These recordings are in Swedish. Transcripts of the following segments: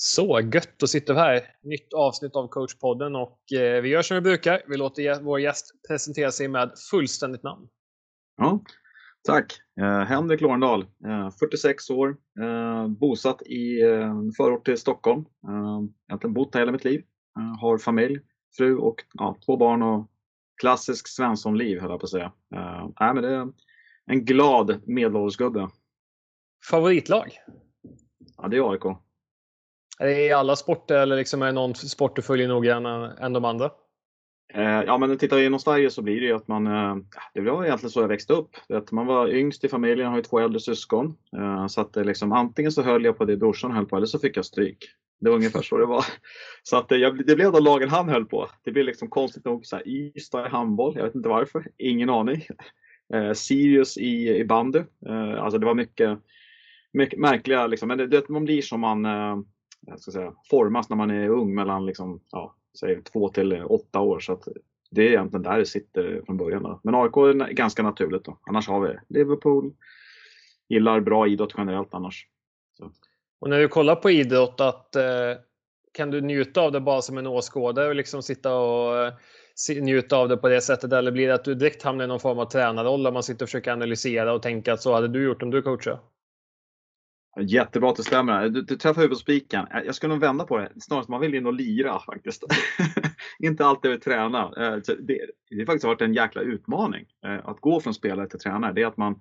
Så gött att sitta här. Nytt avsnitt av coachpodden och eh, vi gör som vi brukar. Vi låter vår gäst presentera sig med fullständigt namn. Ja, tack. Eh, Henrik Lorendal, eh, 46 år, eh, bosatt i eh, förort till Stockholm. Eh, jag har bott här hela mitt liv. Har familj, fru och ja, två barn och klassisk svenssonliv höll jag på att säga. Nej, men det är en glad medelålders gubbe. Favoritlag? Ja, det är AIK. Är det i alla sporter eller liksom är det någon sport du följer noggrannare än de andra? Eh, ja, men tittar inom Sverige så blir det ju att man, eh, det var egentligen så jag växte upp. Att man var yngst i familjen, har ju två äldre syskon. Eh, så att det liksom, antingen så höll jag på det brorsan höll på eller så fick jag stryk. Det var ungefär så det var. Så att jag, det blev de lagen han höll på. Det blev liksom konstigt nog så här, Ystad i handboll, jag vet inte varför, ingen aning. Sirius i, i bandy. Alltså det var mycket, mycket märkliga, liksom. men det, det, man blir som man ska säga, formas när man är ung mellan liksom, ja, säg två till åtta år. Så att det är egentligen där det sitter från början. Då. Men AIK är ganska naturligt. Då. Annars har vi Liverpool. Gillar bra idrott generellt annars. Så. Och när du kollar på idrott, att, eh, kan du njuta av det bara som en åskådare och liksom sitta och eh, njuta av det på det sättet? Eller blir det att du direkt hamnar i någon form av tränarroll där man sitter och försöker analysera och tänka att så hade du gjort om du coachade? Jättebra att det stämmer. Du, du träffar huvudet på spiken. Eh, jag skulle nog vända på det. Snarast man vill in och lira faktiskt. inte alltid vill träna. Eh, det, det har faktiskt varit en jäkla utmaning eh, att gå från spelare till tränare. Det är att man,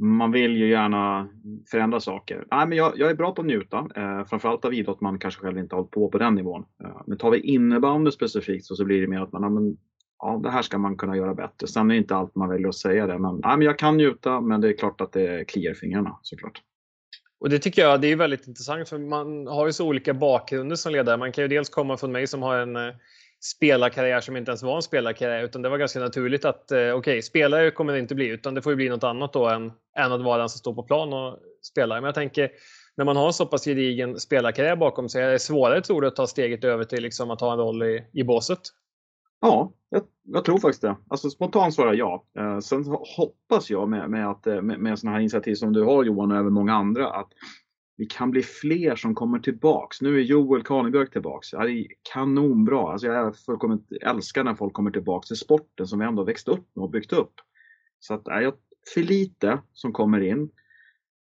man vill ju gärna förändra saker. Nej, men jag, jag är bra på att njuta. Eh, framförallt av idrott man kanske själv inte har hållit på på den nivån. Men tar vi innebandy specifikt så, så blir det mer att man, ja, men, ja, det här ska man kunna göra bättre. Sen är det inte allt man väljer att säga det. Men, nej, men jag kan njuta, men det är klart att det kliar i fingrarna såklart. Och det tycker jag det är väldigt intressant för man har ju så olika bakgrunder som ledare. Man kan ju dels komma från mig som har en eh, spelarkarriär som inte ens var en spelarkarriär utan det var ganska naturligt att eh, okej, okay, spelare kommer det inte bli utan det får ju bli något annat då än, än att vara den som står på plan och spelar. Men jag tänker när man har en så pass gedigen spelarkarriär bakom sig, är det svårare tror du att ta steget över till liksom, att ha en roll i, i båset? Ja, jag, jag, tror faktiskt det. Alltså spontant svarar ja. Eh, sen hoppas jag med, med, att, eh, med, med sådana här initiativ som du har Johan och även många andra att vi kan bli fler som kommer tillbaks. Nu är Joel Karnebjörk tillbaks. Det är kanonbra. Alltså jag älskar när folk kommer tillbaks till sporten som vi ändå växt upp med och byggt upp. Så att är jag för lite som kommer in.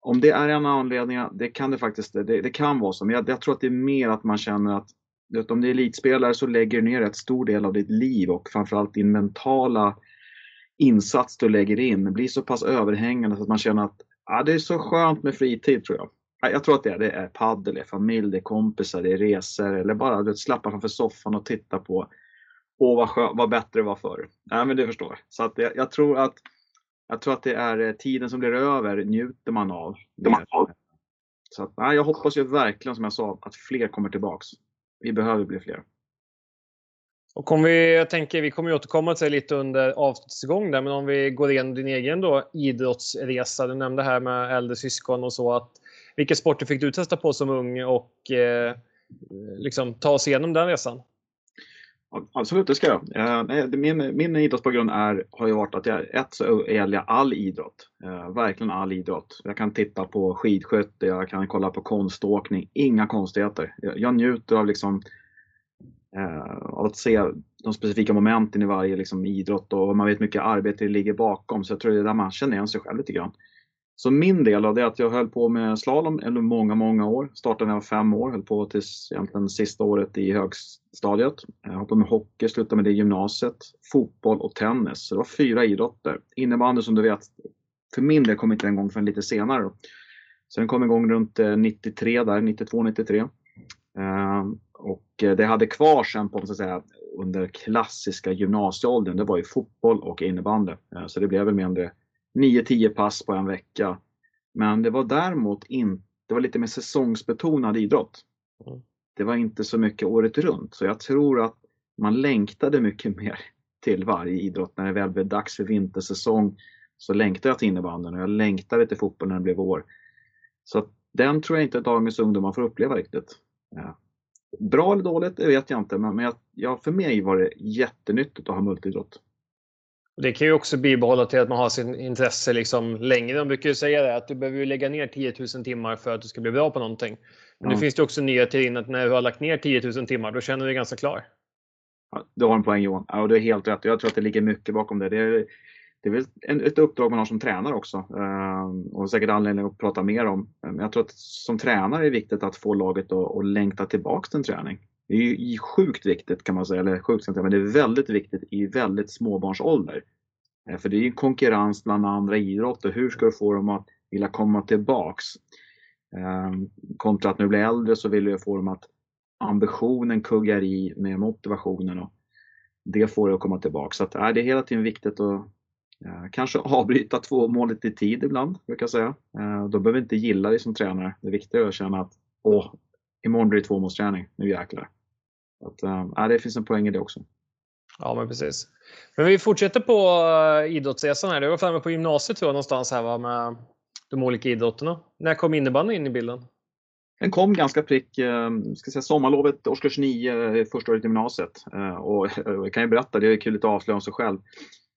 Om det är en av anledningarna, det kan det faktiskt det, det kan vara så. Men jag, jag, tror att det är mer att man känner att om du är elitspelare så lägger du ner ett stor del av ditt liv och framförallt din mentala insats du lägger in Det blir så pass överhängande så att man känner att ja, det är så skönt med fritid tror jag. Jag tror att det är, det är paddel, det är familj, det är kompisar, det är resor eller bara du slappa framför soffan och titta på Åh vad, vad bättre det var förr. Ja, men du förstår. Så att jag, jag, tror att, jag tror att det är eh, tiden som blir över njuter man av. Så att, ja, jag hoppas ju verkligen som jag sa att fler kommer tillbaks vi behöver bli fler. Och om vi, jag tänker, vi kommer ju återkomma till det lite under avsnittets gång där, men om vi går igenom din egen då, idrottsresa. Du nämnde här med äldre syskon och så. Att, vilka sporter fick du testa på som ung och eh, liksom, ta oss igenom den resan? Absolut, det ska jag. Eh, min, min idrottsbakgrund är, har ju varit att jag, ett så gäller jag all idrott. Eh, verkligen all idrott. Jag kan titta på skidskytte, jag kan kolla på konståkning, inga konstigheter. Jag, jag njuter av liksom eh, av att se de specifika momenten i varje liksom, idrott och man vet mycket arbete det ligger bakom. Så jag tror det är där man känner igen sig själv lite grann. Så min del av det är att jag höll på med slalom under många, många år. Startade när jag var fem år, höll på tills egentligen sista året i högstadiet. Jag höll på med hockey, slutade med det i gymnasiet. Fotboll och tennis. Så det var fyra idrotter. Innebandy som du vet, för min del kom inte en igång förrän lite senare. Då. Så den kom igång runt eh, 93 där, 92, 93. Ehm, och eh, det det hade kvar sen på, så att säga, under klassiska gymnasieåldern, det var ju fotboll och innebandy. Eh, så det blev väl mindre 9-10 pass på en vecka. Men det var däremot inte, det var lite mer säsongsbetonad idrott. Mm. Det var inte så mycket året runt. Så jag tror att man längtade mycket mer till varje idrott. När det väl blev dags för vintersäsong så längtade jag till innebandyn och jag längtade till fotboll när det blev vår. Så den tror jag inte att dagens ungdomar får uppleva riktigt. Ja. Bra eller dåligt, det vet jag inte, men jag, ja, för mig var det jättenyttigt att ha multidrott. Det kan ju också bibehålla till att man har sin intresse liksom längre. De brukar ju säga det att du behöver lägga ner 10 000 timmar för att du ska bli bra på någonting. Men nu finns det också nyheter in att när du har lagt ner 10 000 timmar, då känner du dig ganska klar. Ja, du har en poäng Johan. Ja, du är helt rätt. Jag tror att det ligger mycket bakom det. Det är, det är väl en, ett uppdrag man har som tränare också. Uh, och säkert anledning att prata mer om. Men jag tror att som tränare är det viktigt att få laget att, att längta tillbaks till en träning. Det är ju sjukt viktigt kan man säga, eller sjukt men det är väldigt viktigt i väldigt småbarnsålder. Eh, för det är ju konkurrens bland andra idrotter. Hur ska du få dem att vilja komma tillbaks? Ehm, kontra att nu blir äldre så vill du få dem att ambitionen kuggar i med motivationen och det får det att komma tillbaks. Så att, äh, det är hela tiden viktigt att äh, kanske avbryta två målet i tid ibland, brukar jag säga. Äh, då behöver vi inte gilla dig som tränare. Det viktiga är att känna att åh, imorgon blir det tvåmålsträning, nu jäklar. Att, äh, det finns en poäng i det också. Ja, men precis. Men vi fortsätter på uh, idrottsresan här. Du var framme på gymnasiet tror jag någonstans här va, med de olika idrotterna. När kom innebandyn in i bilden? Den kom ganska prick, eh, ska säga sommarlovet, årskurs 9, första året i gymnasiet. Eh, och jag kan ju berätta, det är kul att avslöja om sig själv.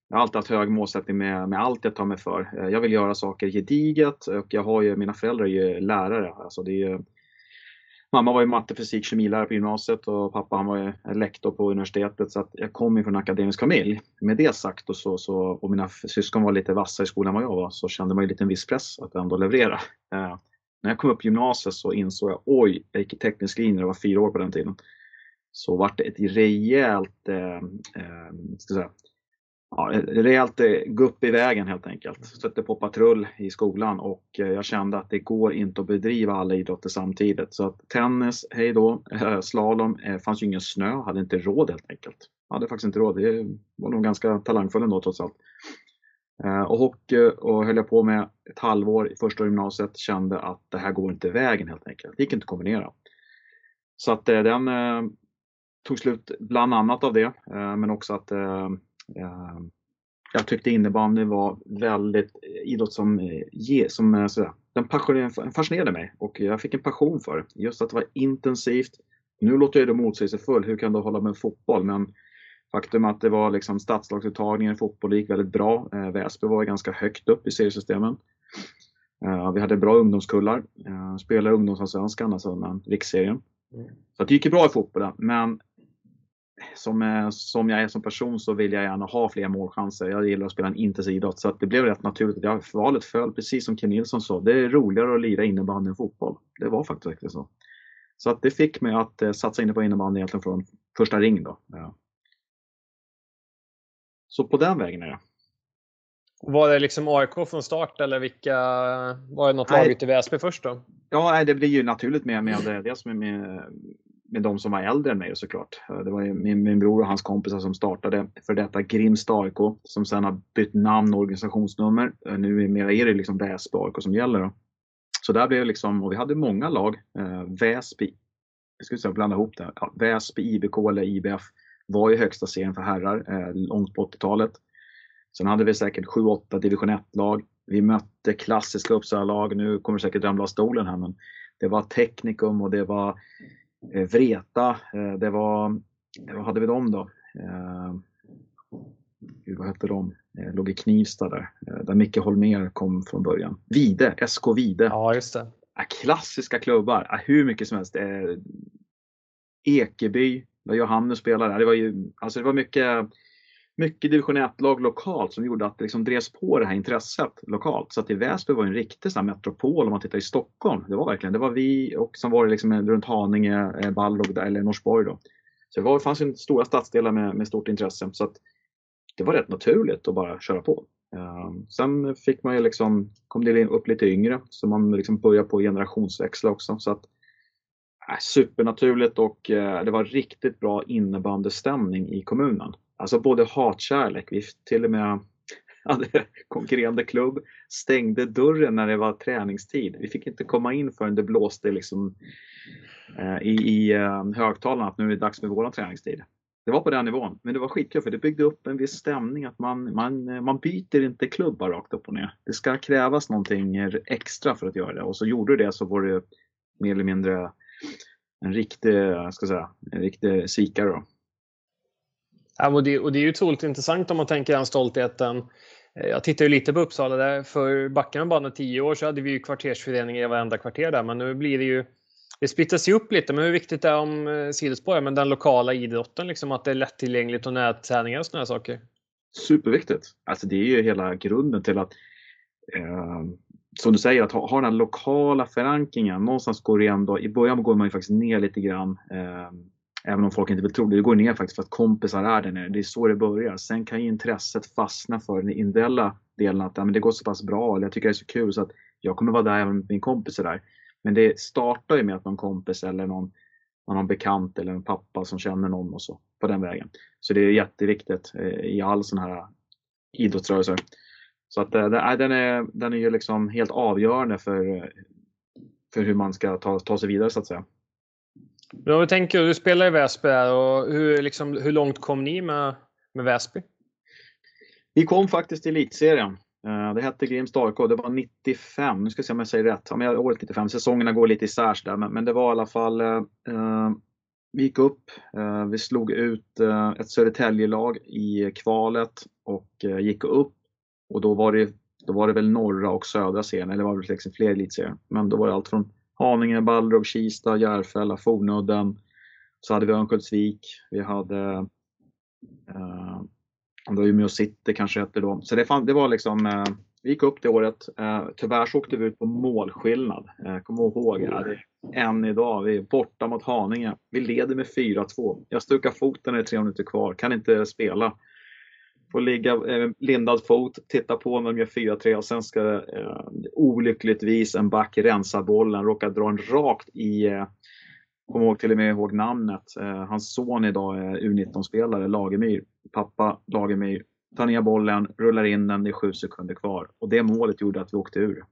Jag har alltid haft hög målsättning med, med allt jag tar mig för. Eh, jag vill göra saker gediget och jag har ju, mina föräldrar är ju lärare. Alltså det är, mamma var ju matte, fysik, kemilärare på gymnasiet och pappa han var ju lektor på universitetet. Så att jag kom ju från en akademisk familj. Med det sagt och, så, så, och mina syskon var lite vassare i skolan än vad jag var så kände man ju lite en viss press att ändå leverera eh, när jag kom upp i gymnasiet så insåg jag, oj, jag gick i teknisk linje, det var fyra år på den tiden. Så vart det ett rejält, eh, eh, ska säga, ja, rejält eh, gupp i vägen helt enkelt. Stötte på patrull i skolan och eh, jag kände att det går inte att bedriva alla idrotter samtidigt. Så att tennis, hej då, eh, slalom, fanns ju ingen snö, hade inte råd helt enkelt. Jag hade faktiskt inte råd, det var nog ganska talangfull ändå trots allt. Och hockey och höll jag på med ett halvår i första gymnasiet. Kände att det här går inte vägen helt enkelt. Det gick inte att kombinera. Så att den tog slut bland annat av det. Men också att jag tyckte innebandy var väldigt idrott som, som sådär, den fascinerade mig och jag fick en passion för det. Just att det var intensivt. Nu låter jag det motsägelsefull, hur kan du hålla med fotboll? Men Faktum att det var liksom stadslagsuttagningen i fotboll gick väldigt bra. Eh, Väsby var ganska högt upp i seriesystemen. Eh, vi hade bra ungdomskullar. Eh, spelade ungdomsallsvenskan, alltså riksserien. Mm. Så det gick ju bra i fotbollen. Men som, som jag är som person så vill jag gärna ha fler målchanser. Jag gillar att spela en intensiv idrott. Så det blev rätt naturligt. Jag, valet föll precis som Ken Nilsson sa. Det är roligare att lira innebandy än fotboll. Det var faktiskt så. Så att det fick mig att satsa inne på innebandy egentligen från första ring. Då. Så på den vägen är det. Var det liksom AIK från start eller vilka, var det något lag ute i Väsby först då? Ja, det blir ju naturligt med, med, dels med, med, med de som var äldre än mig såklart. Eh, det var ju min, min bror och hans kompisar som startade för detta Grimsta AIK som sen har bytt namn och organisationsnummer. Eh, nu är det liksom Väsby AIK som gäller. Då. Så där blev det liksom, och vi hade många lag. Eh, Väsby, jag skulle säga blanda ihop det. Ja, Väsby, IBK eller IBF var ju högsta serien för herrar eh, långt på 80-talet. Sen hade vi säkert 7-8 division 1-lag. Vi mötte klassiska Uppsala-lag. Nu kommer det säkert ramla av stolen här men det var Teknikum och det var eh, Vreta. Eh, det var, vad hade vi dem då? Eh, vad hette de? Eh, låg i Knivsta där. Eh, där Micke Holmer kom från början. Vide, SK Vide. Ja, just det. Klassiska klubbar. Hur mycket som helst. Ekeby, där Johannes spelade. Det var ju alltså det var mycket, mycket division 1-lag lokalt som gjorde att det liksom drevs på det här intresset lokalt. Så att i Väsby var en riktig sån metropol om man tittar i Stockholm. Det var verkligen, det var vi och sen var det liksom runt Haninge, eh, Ballog Balrog eller Norsborg då. Så det, var, det fanns ju stora stadsdelar med, med stort intresse. Så att det var rätt naturligt att bara köra på. Uh, sen fick man ju liksom, kom det upp lite yngre så man liksom började på generationsväxla också. Så att Äh, supernaturligt och eh, det var riktigt bra innebandystämning i kommunen. Alltså både hatkärlek, vi till och med hade konkurrerande klubb, stängde dörren när det var träningstid. Vi fick inte komma in förrän det blåste liksom, eh, i, i eh, högtalarna att nu är det dags för vår träningstid. Det var på den nivån, men det var skitkul för det byggde upp en viss stämning att man, man, eh, man byter inte klubbar rakt upp och ner. Det ska krävas någonting extra för att göra det och så gjorde det så var det mer eller mindre en riktig, eh, ska säga, en riktig svikare. Då. Ja, och, det, och det är ju otroligt intressant om man tänker den stoltheten. Eh, jag tittar ju lite på Uppsala där. För backarna man bara tio år så hade vi ju kvartersföreningar i varenda kvarter där. Men nu blir det ju Det splittras ju upp lite, men hur viktigt är det om eh, sidospår, men den lokala idrotten, liksom att det är lättillgängligt och nätträningar och sådana saker? Superviktigt. Alltså det är ju hela grunden till att, eh, som du säger, att ha, ha den lokala förankringen. Någonstans går det ändå, i början går man ju faktiskt ner lite grann. Eh, även om folk inte vill tro det. Det går ner faktiskt för att kompisar är där nere. Det är så det börjar. Sen kan ju intresset fastna för den individuella delen. Att ja, men det går så pass bra eller jag tycker det är så kul så att jag kommer vara där även om min kompis är där. Men det startar ju med att någon kompis eller någon, någon bekant eller en pappa som känner någon och så på den vägen. Så det är jätteviktigt eh, i all sån här idrottsrörelse. Så att äh, den, är, den är ju liksom helt avgörande för, eh, för hur man ska ta, ta sig vidare så att säga. Men om vi tänker, du spelar i Väsby och hur, liksom, hur långt kom ni med, med Väsby? Vi kom faktiskt till elitserien. Eh, det hette Grimsta AIK, det var 95, nu ska jag se om jag säger rätt. Ja, men året 95, säsongerna går lite isär där, men, men det var i alla fall eh, eh, vi gick upp, eh, vi slog ut eh, ett Södertälje-lag i kvalet och eh, gick upp. Och då var det, då var det väl norra och södra serien, eller det var väl liksom fler elitserier. Men då var det allt från Haninge, Ballrov, Kista, Järfälla, Fornudden. Så hade vi Örnsköldsvik, vi hade eh, det var Umeå City kanske hette då. Så det, fann, det var liksom, eh, vi gick upp det året. Eh, tyvärr så åkte vi ut på målskillnad. Eh, Kom ihåg, det, än idag. Vi är borta mot Haninge. Vi leder med 4-2. Jag stukar foten när det är tre minuter kvar. Kan inte spela. Får ligga eh, lindad fot, titta på när de gör 4-3 och sen ska eh, olyckligtvis en back rensa bollen, råkar dra den rakt i eh, Kommer ihåg till och med ihåg namnet. Eh, hans son idag är U19-spelare, Lagemyr. Pappa Lagemyr tar ner bollen, rullar in den, det är sju sekunder kvar. Och det målet gjorde att vi åkte ur.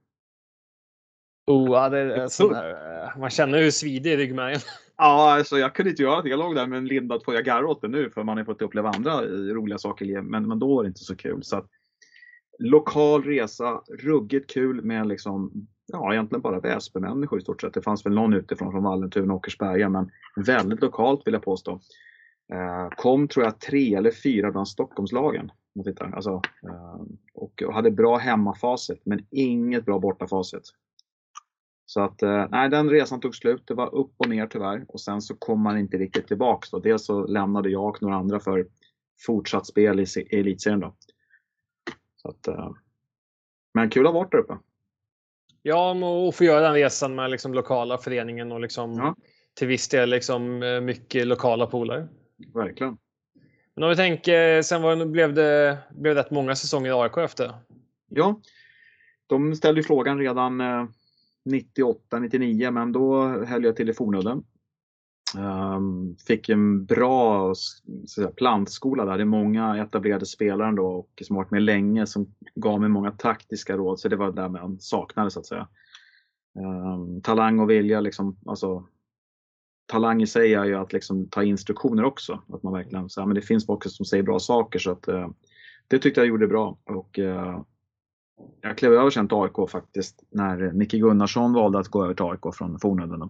Oh, ja, det är sån här, eh, man känner hur svider i ryggmärgen. Ja, alltså jag kunde inte göra det. Jag låg där med en lindad på. Jag garvar åt det nu för man har fått uppleva andra roliga saker. Men, men då var det inte så kul. Så att, lokal resa, ruggigt kul med liksom, ja, egentligen bara Väsbymänniskor i stort sett. Det fanns väl någon utifrån från Vallentuna och Åkersberga, men väldigt lokalt vill jag påstå. Eh, kom, tror jag, tre eller fyra bland Stockholmslagen. Alltså, eh, och hade bra hemmafacit, men inget bra bortafacit. Så att, eh, nej, den resan tog slut. Det var upp och ner tyvärr. Och sen så kom man inte riktigt tillbaks. Då. Dels så lämnade jag och några andra för fortsatt spel i elitserien. Då. Så att, eh, men kul att ha varit där uppe. Ja, och få göra den resan med liksom lokala föreningen och liksom ja. till viss del liksom eh, mycket lokala polare. Verkligen. Men om vi tänker, sen var, blev det blev rätt många säsonger i AIK efter. Ja, de ställde frågan redan 98, 99, men då höll jag till i Fornudden. Um, fick en bra säga, plantskola där. Det är många etablerade spelare då och som varit med länge som gav mig många taktiska råd. Så det var där man saknade så att säga. Um, talang och vilja, liksom, alltså, talang i sig är ju att liksom, ta instruktioner också. Att man verkligen, så här, men det finns folk som säger bra saker så att uh, det tyckte jag gjorde bra. Och, eh, jag klev över sen till AIK faktiskt när Micke Gunnarsson valde att gå över till AIK från Fornudden.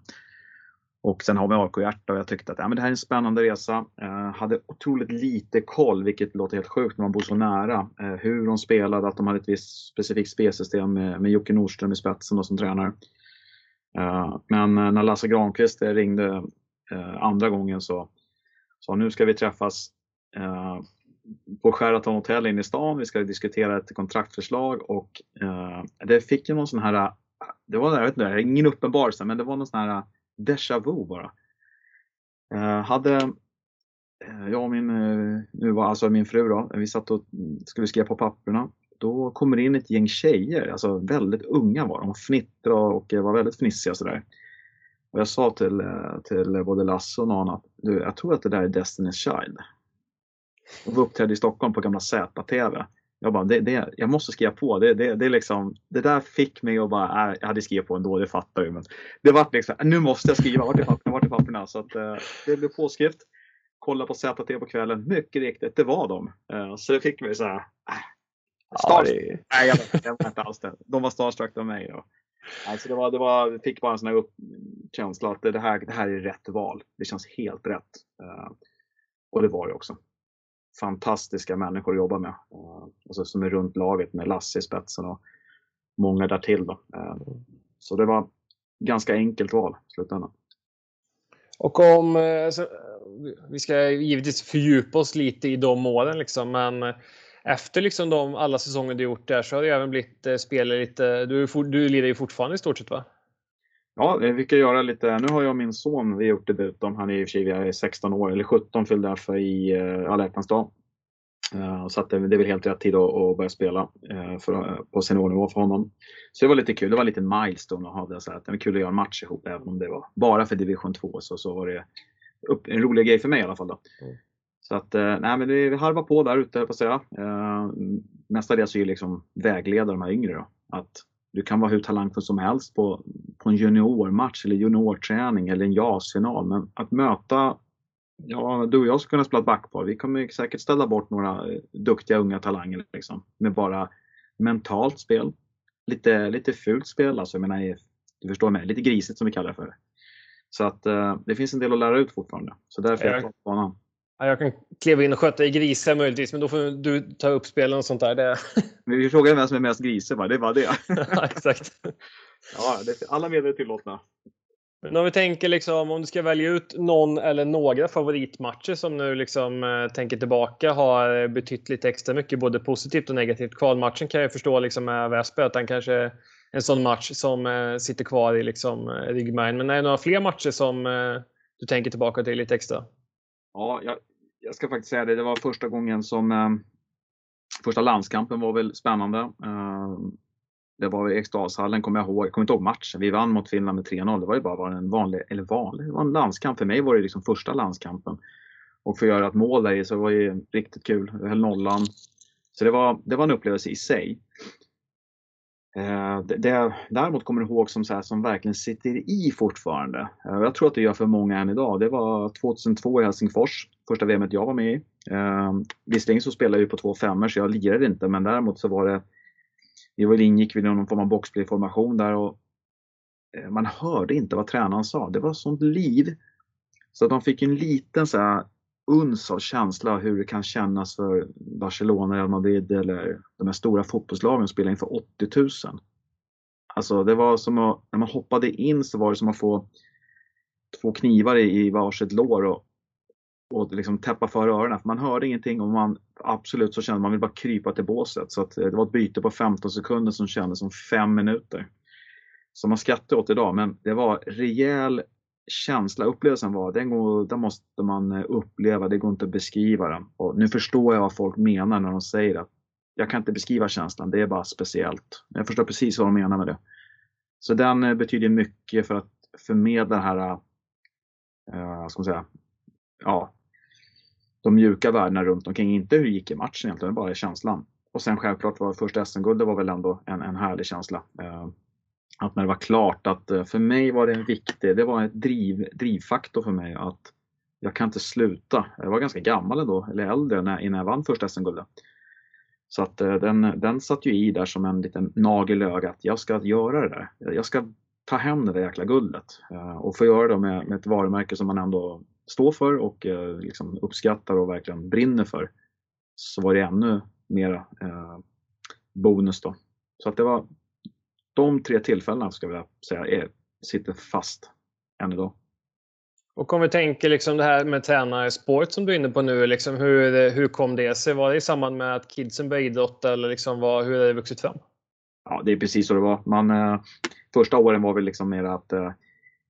Och sen har vi AIK-hjärta och jag tyckte att ja, men det här är en spännande resa. Eh, hade otroligt lite koll, vilket låter helt sjukt när man bor så nära. Eh, hur de spelade, att de hade ett visst specifikt spelsystem med, med Jocke Nordström i spetsen då, som tränare. Eh, men eh, när Lasse Granqvist eh, ringde eh, andra gången så sa nu ska vi träffas eh, på Sheraton Hotel inne i stan. Vi ska diskutera ett kontraktförslag och eh, det fick ju någon sån här, det var jag vet inte, ingen uppenbarelse, men det var någon sån här déjà vu bara. Uh, hade uh, jag och min, uh, nu var alltså min fru då, vi satt och mm, skulle skriva på papperna. Då kommer det in ett gäng tjejer, alltså väldigt unga var de, fnittrade och var väldigt fnissiga sådär. Och jag sa till, till både Lasse och någon att du, jag tror att det där är Destiny's Child. De uppträdde i Stockholm på gamla ZTV. Jag bara, det, det, jag måste skriva på. Det, det, det, liksom, det där fick mig att bara, äh, jag hade skrivit på ändå, det fattar ju. Men det var liksom, nu måste jag skriva. Vart är papperna? Vart är papperna? Så att, eh, det blev påskrift. Kolla på ZT på kvällen. Mycket riktigt, det var de. Eh, så det fick mig så här, äh, ja, det... Nej, jag, jag var inte alls det. De var starstruck av mig. Då. Alltså det var, det var, fick bara en sån här upp, känsla att det här, det här är rätt val. Det känns helt rätt. Uh, och det var det också fantastiska människor att jobba med. Eh, alltså, som är runt laget med Lasse i spetsen och många därtill. Då. Eh, så det var ganska enkelt val i slutändan. Och om... Alltså, vi ska givetvis fördjupa oss lite i de åren liksom, men efter liksom de, alla säsonger du gjort där så har det även blivit spelare lite... Du, du lirar ju fortfarande i stort sett va? Ja, vi kan göra lite. Nu har jag och min son, vi har gjort debut. Han är i och för sig vi är 16 år, eller 17 fyllde jag för i uh, alla dag. Uh, så att det, det är väl helt rätt tid att, att börja spela för, på seniornivå för honom. Så det var lite kul. Det var lite milestone att ha det så här. Det var kul att göra en match ihop även om det var bara för division 2 så, så var det upp, en rolig grej för mig i alla fall. Då. Mm. Så att, nej men vi harvar på där ute på att säga. Mestadels är ju liksom vägleda de här yngre då. Att du kan vara hur talangfull som helst på, på en juniormatch eller juniorträning eller en JAS-final. Men att möta, ja du och jag skulle kunna spela backpar. Vi kommer säkert ställa bort några duktiga unga talanger liksom, med bara mentalt spel. Lite, lite fult spel, alltså jag menar, du förstår mig, lite grisigt som vi kallar det för. Så att uh, det finns en del att lära ut fortfarande. Så därför är jag på banan. Jag kan kliva in och sköta i grisar möjligtvis, men då får du ta upp spelen och sånt där. Det... Vi frågar vem som är mest grisig, va? det var det. ja, exakt. Ja, det, alla medel är tillåtna. Men om vi tänker liksom, om du ska välja ut någon eller några favoritmatcher som nu liksom eh, tänker tillbaka har betytt lite extra mycket, både positivt och negativt. Kvalmatchen kan jag förstå liksom med Väsby att den kanske är en sån match som eh, sitter kvar i liksom eh, ryggmärgen. Men är det några fler matcher som eh, du tänker tillbaka till lite extra? Ja, jag, jag ska faktiskt säga det, det var första gången som eh, Första landskampen var väl spännande. Eh, det var i Eriksdalshallen, kommer jag ihåg. Jag kommer inte ihåg matchen. Vi vann mot Finland med 3-0. Det var ju bara en vanlig, eller vanlig, det var en landskamp. För mig var det liksom första landskampen. Och få göra ett mål där i så det var ju riktigt kul. Jag höll nollan. Så det var, det var en upplevelse i sig. Eh, det, det, däremot kommer jag ihåg som, så här, som verkligen sitter i fortfarande. Eh, jag tror att det gör för många än idag. Det var 2002 i Helsingfors, första VM jag var med i. Eh, visserligen så spelade jag på två femmor så jag lirade inte men däremot så var det vi var ingick vid någon form av boxplayformation där och eh, man hörde inte vad tränaren sa. Det var sånt liv. Så att de fick en liten så här, uns av känsla hur det kan kännas för Barcelona, Real Madrid eller de här stora fotbollslagen att spela inför 80 000. Alltså det var som att, när man hoppade in så var det som att få två knivar i, varsitt lår och, och liksom täppa för öronen. För man hörde ingenting och man absolut så kände man vill bara krypa till båset. Så att eh, det var ett byte på 15 sekunder som kändes som fem minuter. Som man skrattar åt idag, men det var rejäl känsla, upplevelsen var, den, går, den måste man eh, uppleva, det går inte att beskriva den. Och nu förstår jag vad folk menar när de säger att jag kan inte beskriva känslan, det är bara speciellt. Jag förstår precis vad de menar med det. Så den eh, betyder mycket för att förmedla det här, uh, ska man säga, ja, de mjuka värdena runt omkring. Inte hur det gick i matchen egentligen, bara känslan. Och sen självklart var första SM-guldet var väl ändå en, en härlig känsla. Uh, att när det var klart att eh, för mig var det en viktig, det var en driv, drivfaktor för mig att jag kan inte sluta. Jag var ganska gammal ändå, eller äldre, när, innan jag vann första SM-guldet. Så att eh, den, den satt ju i där som en liten nagel i ögat. Jag ska göra det där. Jag ska ta hem det där jäkla guldet. Eh, och få göra det med, med ett varumärke som man ändå står för och liksom uppskattar och verkligen brinner för. Så var det ännu mera bonus då. Så att det var, de tre tillfällena ska jag säga är, sitter fast än idag. Och om vi tänker liksom det här med tränarspåret som du är inne på nu, liksom hur, hur kom det sig? Var det i samband med att kidsen började idrotta eller liksom vad, hur har det vuxit fram? Ja, det är precis så det var. Man, eh, första åren var väl liksom mer att eh,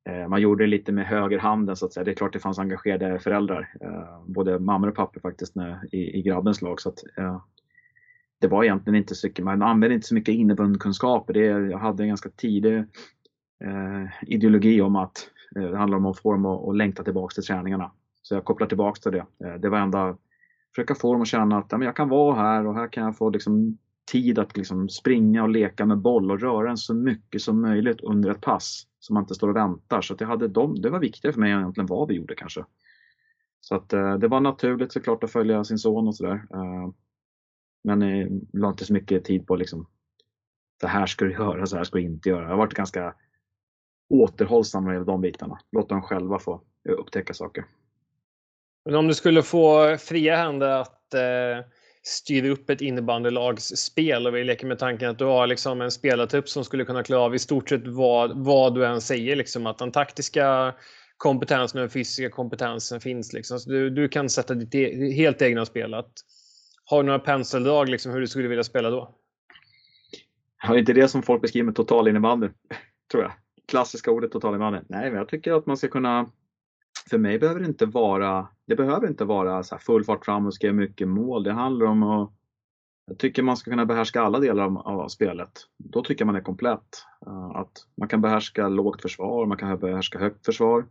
eh, man gjorde det lite med högerhanden så att säga. Det är klart det fanns engagerade föräldrar, eh, både mammor och pappor faktiskt när, i, i grabbens lag. Så att, eh, det var egentligen inte så mycket, man använde inte så mycket innebandkunskaper. Det, jag hade en ganska tidig eh, ideologi om att eh, det handlar om att få dem att, längta tillbaka till träningarna. Så jag kopplar tillbaka till det. Eh, det var enda, försöka få dem att känna att ja, men jag kan vara här och här kan jag få liksom, tid att liksom, springa och leka med boll och röra den så mycket som möjligt under ett pass. Så man inte står och väntar. Så att jag hade dem, det var viktigare för mig egentligen vad vi gjorde kanske. Så att eh, det var naturligt såklart att följa sin son och sådär. Eh, men eh, la inte så mycket tid på liksom, det här ska du göra, så här ska du inte göra. Jag har varit ganska återhållsam med de bitarna. Låt dem själva få upptäcka saker. Men om du skulle få fria händer att eh, styra upp ett innebandylags spel och vi leker med tanken att du har liksom en spelartrupp som skulle kunna klara av i stort sett vad, vad du än säger. Liksom, att den taktiska kompetensen och den fysiska kompetensen finns. Liksom. Så du, du kan sätta ditt e helt egna spel. Att, har du några penseldrag liksom, hur du skulle vilja spela då? Ja, inte det som folk beskriver med totalinnebandy, tror jag. Klassiska ordet totalinnebandy. Nej, men jag tycker att man ska kunna för mig behöver det inte vara, det behöver inte vara så full fart fram och skriva mycket mål. Det handlar om att jag tycker man ska kunna behärska alla delar av, av spelet. Då tycker jag man är komplett. Eh, att man kan behärska lågt försvar, man kan behärska högt försvar.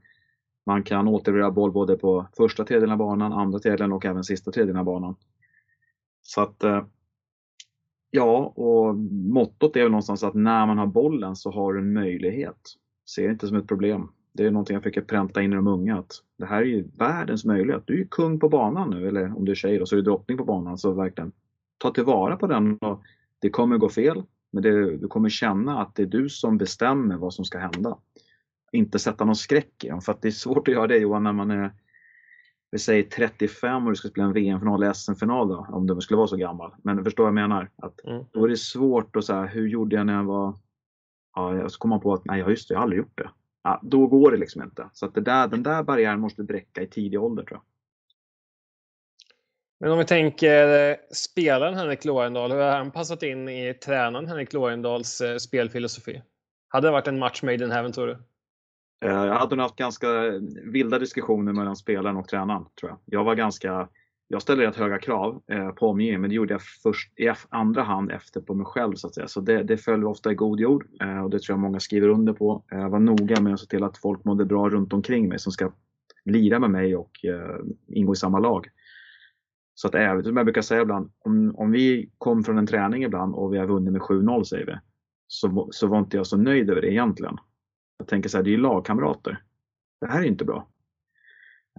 Man kan återerövra boll både på första tredjedelen av banan, andra tredjedelen och även sista tredjedelen av banan. Så att eh, Ja, och mottot är väl någonstans att när man har bollen så har du en möjlighet. Se det inte som ett problem. Det är någonting jag försöker pränta in i de unga att det här är ju världens möjlighet. Du är ju kung på banan nu, eller om du är tjej då, så är du drottning på banan. Så verkligen ta tillvara på den. Och det kommer gå fel, men det, du kommer känna att det är du som bestämmer vad som ska hända. Inte sätta någon skräck i dem, för att det är svårt att göra det Johan när man är vi säger 35 och du ska spela en VM-final eller SM-final då, om du skulle vara så gammal. Men du förstår vad jag menar? Att mm. Då är det svårt att säga, hur gjorde jag när jag var... Ja, så kommer man på att, nej just det, jag har aldrig gjort det. Ja, då går det liksom inte. Så att där, den där barriären måste bräcka i tidig ålder tror jag. Men om vi tänker spelaren Henrik Lorendal, hur har han passat in i tränaren Henrik Lorendals eh, spelfilosofi? Hade det varit en match made in heaven tror du? Eh, jag hade nog haft ganska vilda diskussioner mellan spelaren och tränaren, tror jag. Jag var ganska jag ställde rätt höga krav eh, på omgivningen, men det gjorde jag först i andra hand efter på mig själv så att säga. Så det, det föll ofta i god jord eh, och det tror jag många skriver under på. Jag var noga med att se till att folk mådde bra runt omkring mig som ska lira med mig och ingå i samma lag. Så att även, som jag brukar säga ibland, om, om vi kom från en träning ibland och vi har vunnit med 7-0 säger vi, så, så var inte jag så nöjd över det egentligen. Jag tänker så här, det är ju lagkamrater. Det här är inte bra.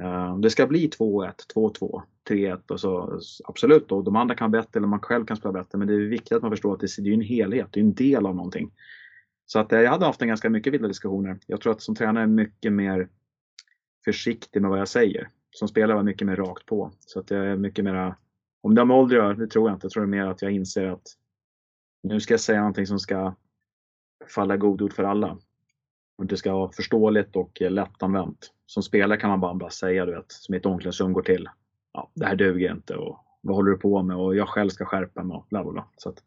Eh, det ska bli 2-1, 2-2, 3-1 och så absolut då, de andra kan bättre eller man själv kan spela bättre men det är viktigt att man förstår att det, är en helhet, det är en del av någonting. Så att eh, jag hade haft en ganska mycket vilda diskussioner. Jag tror att som tränare är mycket mer försiktig med vad jag säger. Som spelare var jag mycket mer rakt på. Så att jag är mycket mera, om det har med ålder att göra, det tror jag inte. Jag tror det är mer att jag inser att nu ska jag säga någonting som ska falla godord för alla. Och det ska vara förståeligt och lättanvänt. Som spelare kan man bara, bara säga, du vet, som ett omklädningsrum går till. Ja, det här duger inte och vad håller du på med? Och jag själv ska skärpa mig och bla bla bla. Så att,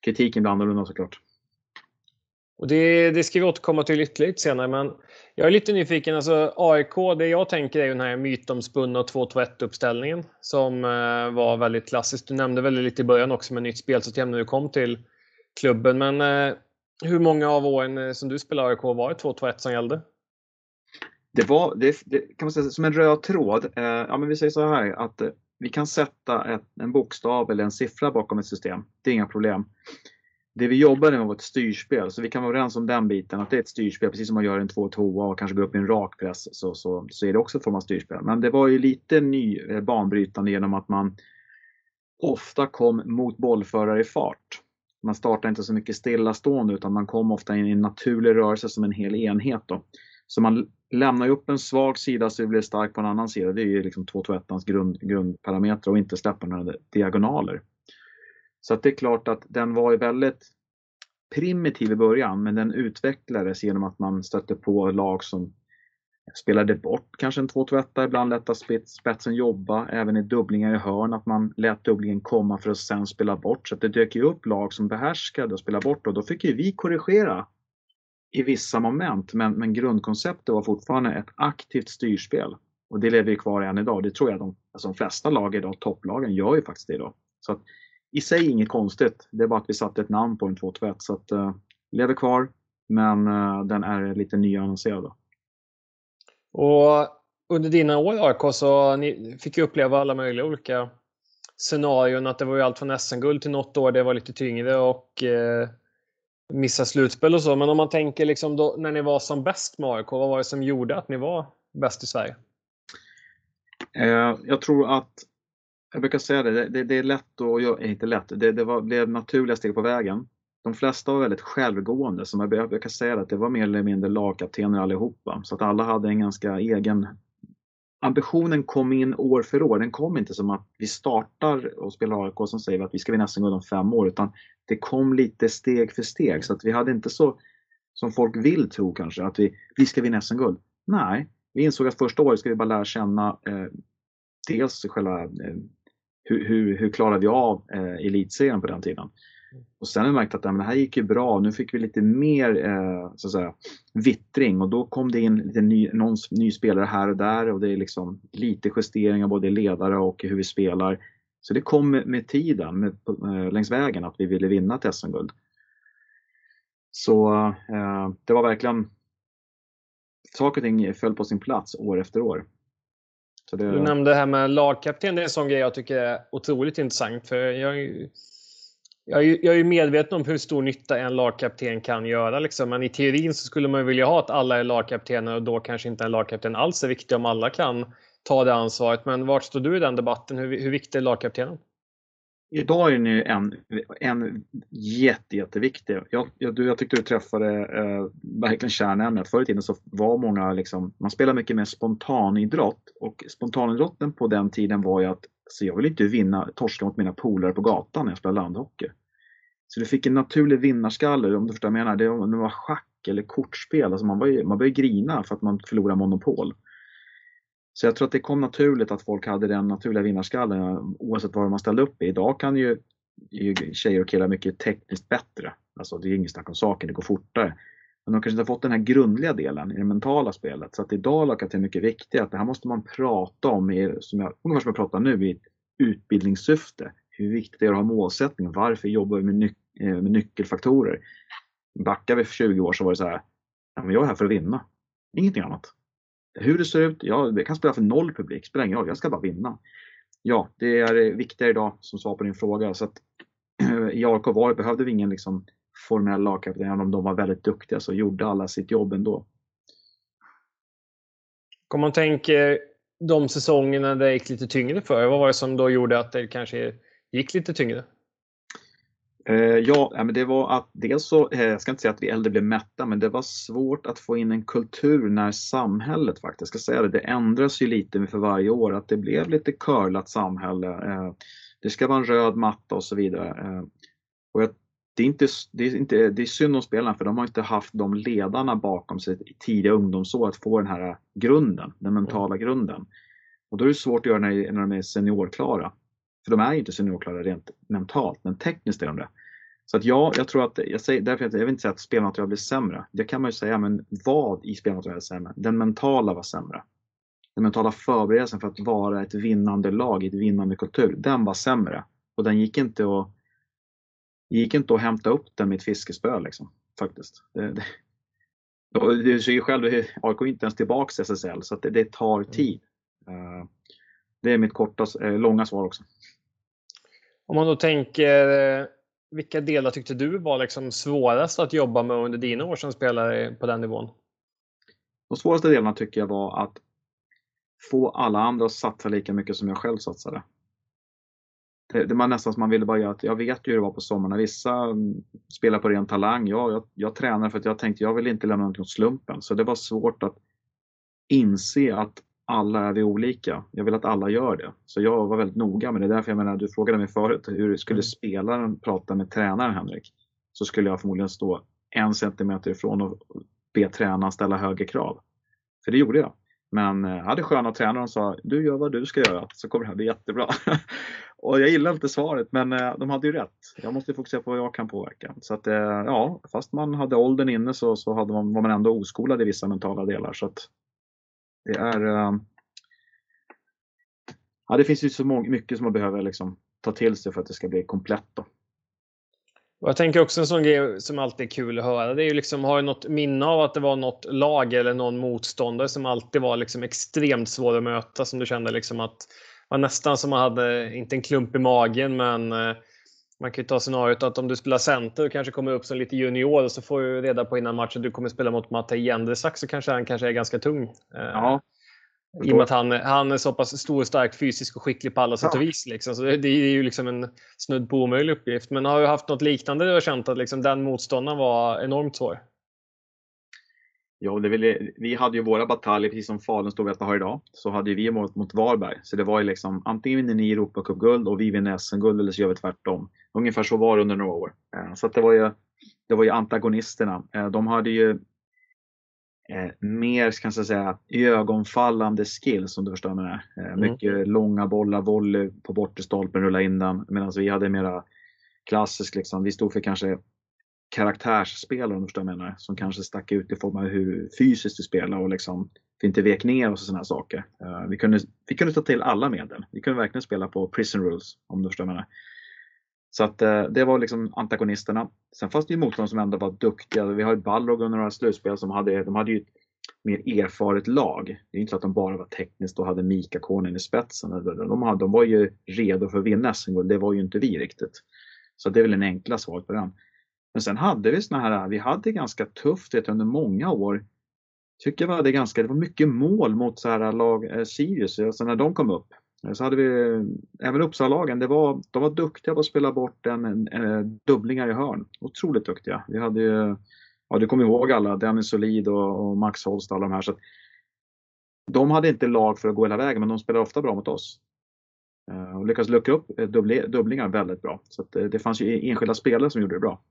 kritiken blir annorlunda såklart. Och det, det ska vi återkomma till ytterligare senare, men jag är lite nyfiken. Alltså AIK, det jag tänker är den här mytomspunna 2-2-1 uppställningen som eh, var väldigt klassisk. Du nämnde väl lite i början också med nytt spelsystem när du kom till klubben, men eh, hur många av åren eh, som du spelade AIK var det 2-2-1 som gällde? Det var, det, det, kan man säga, som en röd tråd. Eh, ja, men vi säger så här att eh, vi kan sätta ett, en bokstav eller en siffra bakom ett system. Det är inga problem. Det vi jobbar med var ett styrspel, så vi kan vara överens om den biten. Att det är ett styrspel, precis som man gör en 2-2 och kanske går upp i en rak press så, så, så är det också en form av styrspel. Men det var ju lite ny, eh, banbrytande genom att man ofta kom mot bollförare i fart man startar inte så mycket stillastående utan man kommer ofta in i en naturlig rörelse som en hel enhet. Då. Så man lämnar upp en svag sida så det blir stark på en annan sida. Det är ju liksom 2-2-1 grund, grundparameter och inte släppa några diagonaler. Så att det är klart att den var ju väldigt primitiv i början men den utvecklades genom att man stötte på lag som spelade bort kanske en 2-2-1, ibland lät spetsen jobba, även i dubblingar i hörn, att man lät dubblingen komma för att sen spela bort. Så det dök ju upp lag som behärskade och spela bort och då fick ju vi korrigera i vissa moment. Men, men grundkonceptet var fortfarande ett aktivt styrspel. Och det lever ju kvar än idag. Det tror jag de, alltså de flesta lag idag, topplagen, gör ju faktiskt det idag. Så att, i sig inget konstigt. Det är bara att vi satte ett namn på en 2-2-1. Så att, uh, lever kvar, men uh, den är lite nyannonserad. Och under dina år i AIK så ni fick ju uppleva alla möjliga olika scenarion. Att det var ju allt från SM-guld till något år det var lite tyngre och eh, missa slutspel och så. Men om man tänker liksom då, när ni var som bäst med AIK, vad var det som gjorde att ni var bäst i Sverige? Eh, jag tror att, jag brukar säga det, det, det är lätt och inte lätt, det, det var, blev naturliga steg på vägen de flesta var väldigt självgående, som jag brukar säga att det var mer eller mindre lagkaptener allihopa. Så att alla hade en ganska egen Ambitionen kom in år för år. Den kom inte som att vi startar och spelar AIK som säger att vi ska vinna SM-guld om fem år, utan det kom lite steg för steg. Så att vi hade inte så, som folk vill tro kanske, att vi, vi ska vinna SM-guld. Nej, vi insåg att första året ska vi bara lära känna eh, dels själva eh, hur, hur, hur klarar vi av eh, elitserien på den tiden. Och sen har vi märkt att ja, det här gick ju bra. Nu fick vi lite mer eh, så att säga, vittring och då kom det in lite ny, någon ny spelare här och där och det är liksom lite justeringar både ledare och hur vi spelar. Så det kom med, med tiden med, eh, längs vägen att vi ville vinna ett SM-guld. Så eh, det var verkligen saker och ting föll på sin plats år efter år. Det... Du nämnde det här med lagkapten. Det är en sån grej jag tycker är otroligt intressant. För jag, jag, jag är medveten om hur stor nytta en lagkapten kan göra. Liksom. Men i teorin så skulle man vilja ha att alla är lagkaptener och då kanske inte en lagkapten alls är viktig om alla kan ta det ansvaret. Men vart står du i den debatten? Hur, hur viktig är lagkaptenen? Idag är den ju en, en jätte, jätteviktig. Jag, jag, jag tyckte du träffade eh, verkligen kärnämnet. Förr i tiden så var många, liksom, man spelade mycket mer spontanidrott och spontanidrotten på den tiden var ju att så jag vill inte vinna, torska mot mina polare på gatan när jag spelar landhockey. Så du fick en naturlig vinnarskalle, om du förstår vad jag menar. Det, var schack eller kortspel, alltså man, var, man började grina för att man förlorade monopol. Så jag tror att det kom naturligt att folk hade den naturliga vinnarskallen oavsett vad man ställde upp i. Idag kan ju, ju tjejer och killar mycket tekniskt bättre. Alltså det är inget snack om saken, det går fortare. Men de kanske inte har fått den här grundliga delen i det mentala spelet. Så att idag är det mycket viktigt att det här måste man prata om, i, som jag, ungefär som jag pratar nu, i ett utbildningssyfte. Hur viktigt det är att ha målsättning. Varför jobbar vi med, nyckeln? Eh, med nyckelfaktorer? Backar vi för 20 år så var det så här, ja, men jag är här för att vinna. Ingenting annat. Hur det ser ut, ja, jag kan spela för noll publik, spelar ingen roll, jag ska bara vinna. Ja, det är eh, viktigare idag som svar på din fråga. Så att, I AIK var, behövde vi ingen liksom, formell lagkapten, även om de var väldigt duktiga så gjorde alla sitt jobb ändå. Om man tänker eh, de säsongerna det gick lite tyngre för vad var det som då gjorde att det kanske gick lite tyngre? Eh, ja, men det var att dels så, eh, jag ska inte säga att vi äldre blev mätta, men det var svårt att få in en kultur när samhället faktiskt, ska säga det, det ändras ju lite för varje år, att det blev lite curlat samhälle. Eh, det ska vara en röd matta och så vidare. Och jag, det, är inte, det, är inte, det är synd om spelarna för de har inte haft de ledarna bakom sig i tidiga ungdomsår att få den här grunden, den mentala grunden. Och då är det svårt att göra när, när de är seniorklara. För de är inte seniorklara rent mentalt, men tekniskt är de det. Så att ja, jag tror att, jag säger, därför jag, jag vill inte säga att spelmaterial blir sämre. Det kan man ju säga, men vad i spelmaterialet är sämre? Den mentala var sämre. Den mentala förberedelsen för att vara ett vinnande lag i ett vinnande kultur, den var sämre. Och den gick inte att, gick inte att hämta upp den med ett fiskespö liksom, faktiskt. Det, det, du ser ju själv, AIK är inte ens tillbaka i SSL, så det, det, tar tid. Uh, det är mitt korta, eh, långa svar också. Om man då tänker, eh, vilka delar tyckte du var liksom svårast att jobba med under dina år som spelare på den nivån? De svåraste delarna tycker jag var att få alla andra att satsa lika mycket som jag själv satsade. Det, det var nästan som man ville bara göra att jag vet ju hur det var på sommarna. Vissa mm, spelar på ren talang. Jag, jag, jag tränar för att jag tänkte jag vill inte lämna någonting åt slumpen. Så det var svårt att inse att alla är vi olika. Jag vill att alla gör det. Så jag var väldigt noga med det. Därför jag menar, du frågade mig förut, hur skulle mm. spelaren prata med tränaren Henrik? Så skulle jag förmodligen stå en centimeter ifrån och be tränaren ställa högre krav. För det gjorde jag. Men jag hade sköna tränare och sa, du gör vad du ska göra så kommer det här bli jättebra. och jag gillar inte svaret men eh, de hade ju rätt. Jag måste fokusera på vad jag kan påverka. Så att eh, ja, fast man hade åldern inne så, så hade man, var man ändå oskolad i vissa mentala delar. Så att det är... Ehm, ja, det finns ju så mycket som man behöver liksom ta till sig för att det ska bli komplett. Då. Jag tänker också en sån grej som alltid är kul att höra. Det är ju liksom, har du något minne av att det var något lag eller någon motståndare som alltid var liksom extremt svår att möta som du kände liksom att var nästan som man hade, inte en klump i magen, men eh, man kan ju ta scenariot att om du spelar center och kanske kommer upp som lite junior så får du reda på innan matchen att du kommer spela mot Mattei Jendrzak så kanske han kanske är ganska tung. Eh, ja. I och med att han, han är så pass stor, stark, fysisk och skicklig på alla sätt och vis. Liksom. Så det, det, är ju liksom en snudd på omöjlig uppgift. Men har du haft något liknande du har känt att liksom den motståndaren var enormt svår? Ja, det vill, vi hade ju våra bataljer, precis som Falun stod har idag, så hade vi mot, mot Varberg. Så det var ju liksom antingen vinner ni Europacupguld och vi vinner SM-guld eller så gör vi tvärtom. Ungefär så var det under några år. Eh, så att det var ju det var ju antagonisterna. De hade ju eh, mer, kan jag säga, ögonfallande skills om du förstår vad jag menar. Eh, mm. Mycket långa bollar, volley på bortre stolpen, rulla in den. Medan vi hade mera klassiskt, liksom. vi stod för kanske karaktärsspelare om du förstår vad jag menar. Som kanske stack ut i form av hur fysiskt vi spelade och liksom inte vek ner oss och sådana saker. Uh, vi, kunde, vi kunde ta till alla medel. Vi kunde verkligen spela på prison rules om du förstår vad jag menar. Så att eh, det var liksom antagonisterna. Sen fanns det ju motståndare som ändå var duktiga. Vi har ju Balrog under några slutspel som hade, de hade ju ett mer erfaret lag. Det är inte så att de bara var tekniskt och hade Mika Konen i spetsen. De, hade, de var ju redo för att vinna SM-guld. Det var ju inte vi riktigt. Så det är väl en enkla svaret på den. Men sen hade vi såna här, vi hade ganska tufft vet, under många år. Tycker jag hade ganska, det var mycket mål mot så här lag, eh, Sirius, alltså när de kom upp. Eh, så hade vi även Uppsala-lagen, de var duktiga på att spela bort en, en, en dubblingar i hörn. Otroligt duktiga. Vi hade ju, ja du kommer ihåg alla, Dennis Solid och, och Max Holst alla de här. Så de hade inte lag för att gå hela vägen men de spelade ofta bra mot oss. Och lyckades luckra upp dubblingar väldigt bra. Så det fanns ju e-, enskilda spelare som gjorde det bra.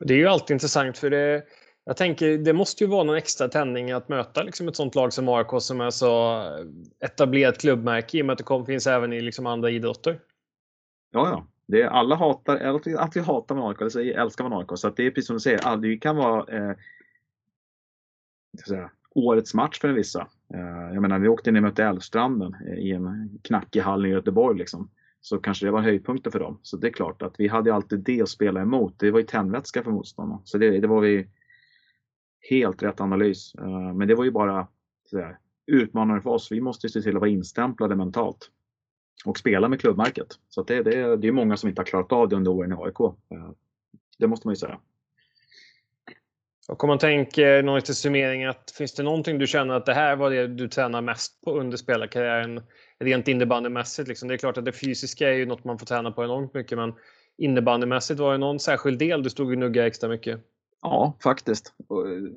Det är ju alltid intressant för det, jag tänker, det måste ju vara någon extra tändning att möta liksom ett sånt lag som AIK som är så etablerat klubbmärke i och med att det kom, finns även i liksom andra idrotter. Ja, ja. Det är, alla hatar, att vi hatar man AIK, eller så älskar man AIK. Så att det är precis som du säger, det kan vara eh, säga, årets match för vissa. Eh, jag menar, vi åkte ner och mötte Älvstranden eh, i en knackig hall i Göteborg. Liksom. Så kanske det var höjdpunkten för dem. Så det är klart att vi hade alltid det att spela emot. Det var ju tändvätska för motståndarna. Så det, det var vi helt rätt analys. Eh, men det var ju bara sådär, utmanande för oss. Vi måste se till att vara instämplade mentalt och spela med klubbmärket. Så det, det, det är många som inte har klarat av det under åren i AIK. Eh, det måste man ju säga. Och om man tänker eh, någon till summering, att finns det någonting du känner att det här var det du tränar mest på under spelarkarriären rent innebandymässigt? Liksom. Det är klart att det fysiska är ju något man får träna på enormt mycket, men innebandymässigt var det någon särskild del du stod och nuggade extra mycket? Ja, faktiskt. Eh,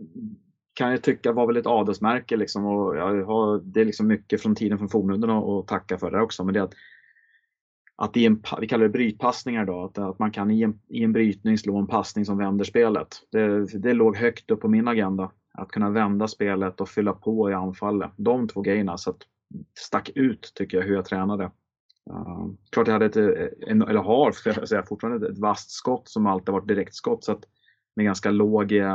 kan jag tycka var väl ett adelsmärke liksom och jag har, det är liksom mycket från tiden från fornhunden att tacka för det också. Men det är att, att i en, vi kallar det brytpassningar då, att, att man kan i en, i en brytning slå en passning som vänder spelet. Det, det låg högt upp på min agenda. Att kunna vända spelet och fylla på i anfallet. De två grejerna så att stack ut tycker jag hur jag tränade. Uh, klart jag hade ett, eh, en, eller har jag säga, fortfarande ett vasst skott som alltid varit direktskott. Så att med ganska låg, eh,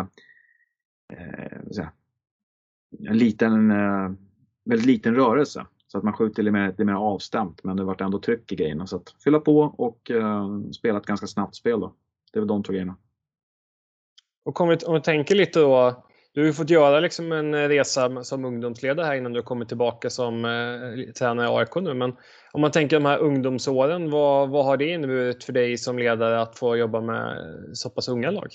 eh säga, en liten, eh, väldigt liten rörelse. Så att man skjuter lite mer, lite mer avstämt men det vart ändå tryck i grejerna. Så att fylla på och eh, spela ett ganska snabbt spel då. Det är väl de två grejerna. Och om vi, om vi tänker lite då. Du har ju fått göra liksom en resa som ungdomsledare här innan du kommit tillbaka som eh, tränare i AIK nu. Men om man tänker de här ungdomsåren, vad, vad har det inneburit för dig som ledare att få jobba med så pass unga lag?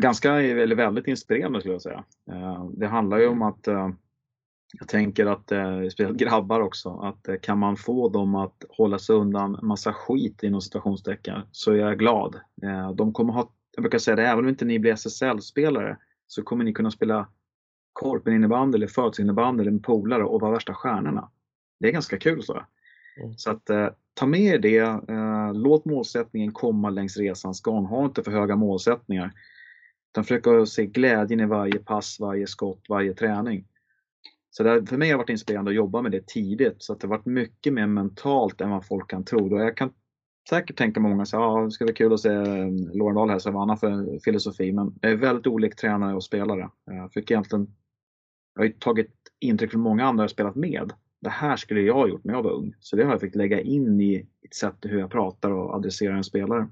ganska, eller väldigt inspirerande skulle jag säga. Eh, det handlar ju om att eh, jag tänker att, eh, speciellt grabbar också, att kan man få dem att hålla sig undan massa skit inom situationstecken så är jag glad. De kommer ha, jag brukar säga det, även om inte ni blir SSL-spelare så kommer ni kunna spela korpen eller födelsedagsinnebandy eller med polare och vara värsta stjärnorna. Det är ganska kul så. Mm. Så att ta med er det. Eh, låt målsättningen komma längs resans gång. Ha inte för höga målsättningar. Utan försök se glädjen i varje pass, varje skott, varje träning. Så det, för mig har det varit inspirerande att jobba med det tidigt. Så att det har varit mycket mer mentalt än vad folk kan tro. Och jag kan säkert tänka många så att det ska bli kul att se eh, Lorendal här, så vad han har för filosofi. Men jag är väldigt olik tränare och spelare. Jag, fick egentligen, jag har tagit intryck från många andra jag spelat med det här skulle jag ha gjort när jag var ung. Så det har jag fått lägga in i ett sätt hur jag pratar och adresserar en spelare.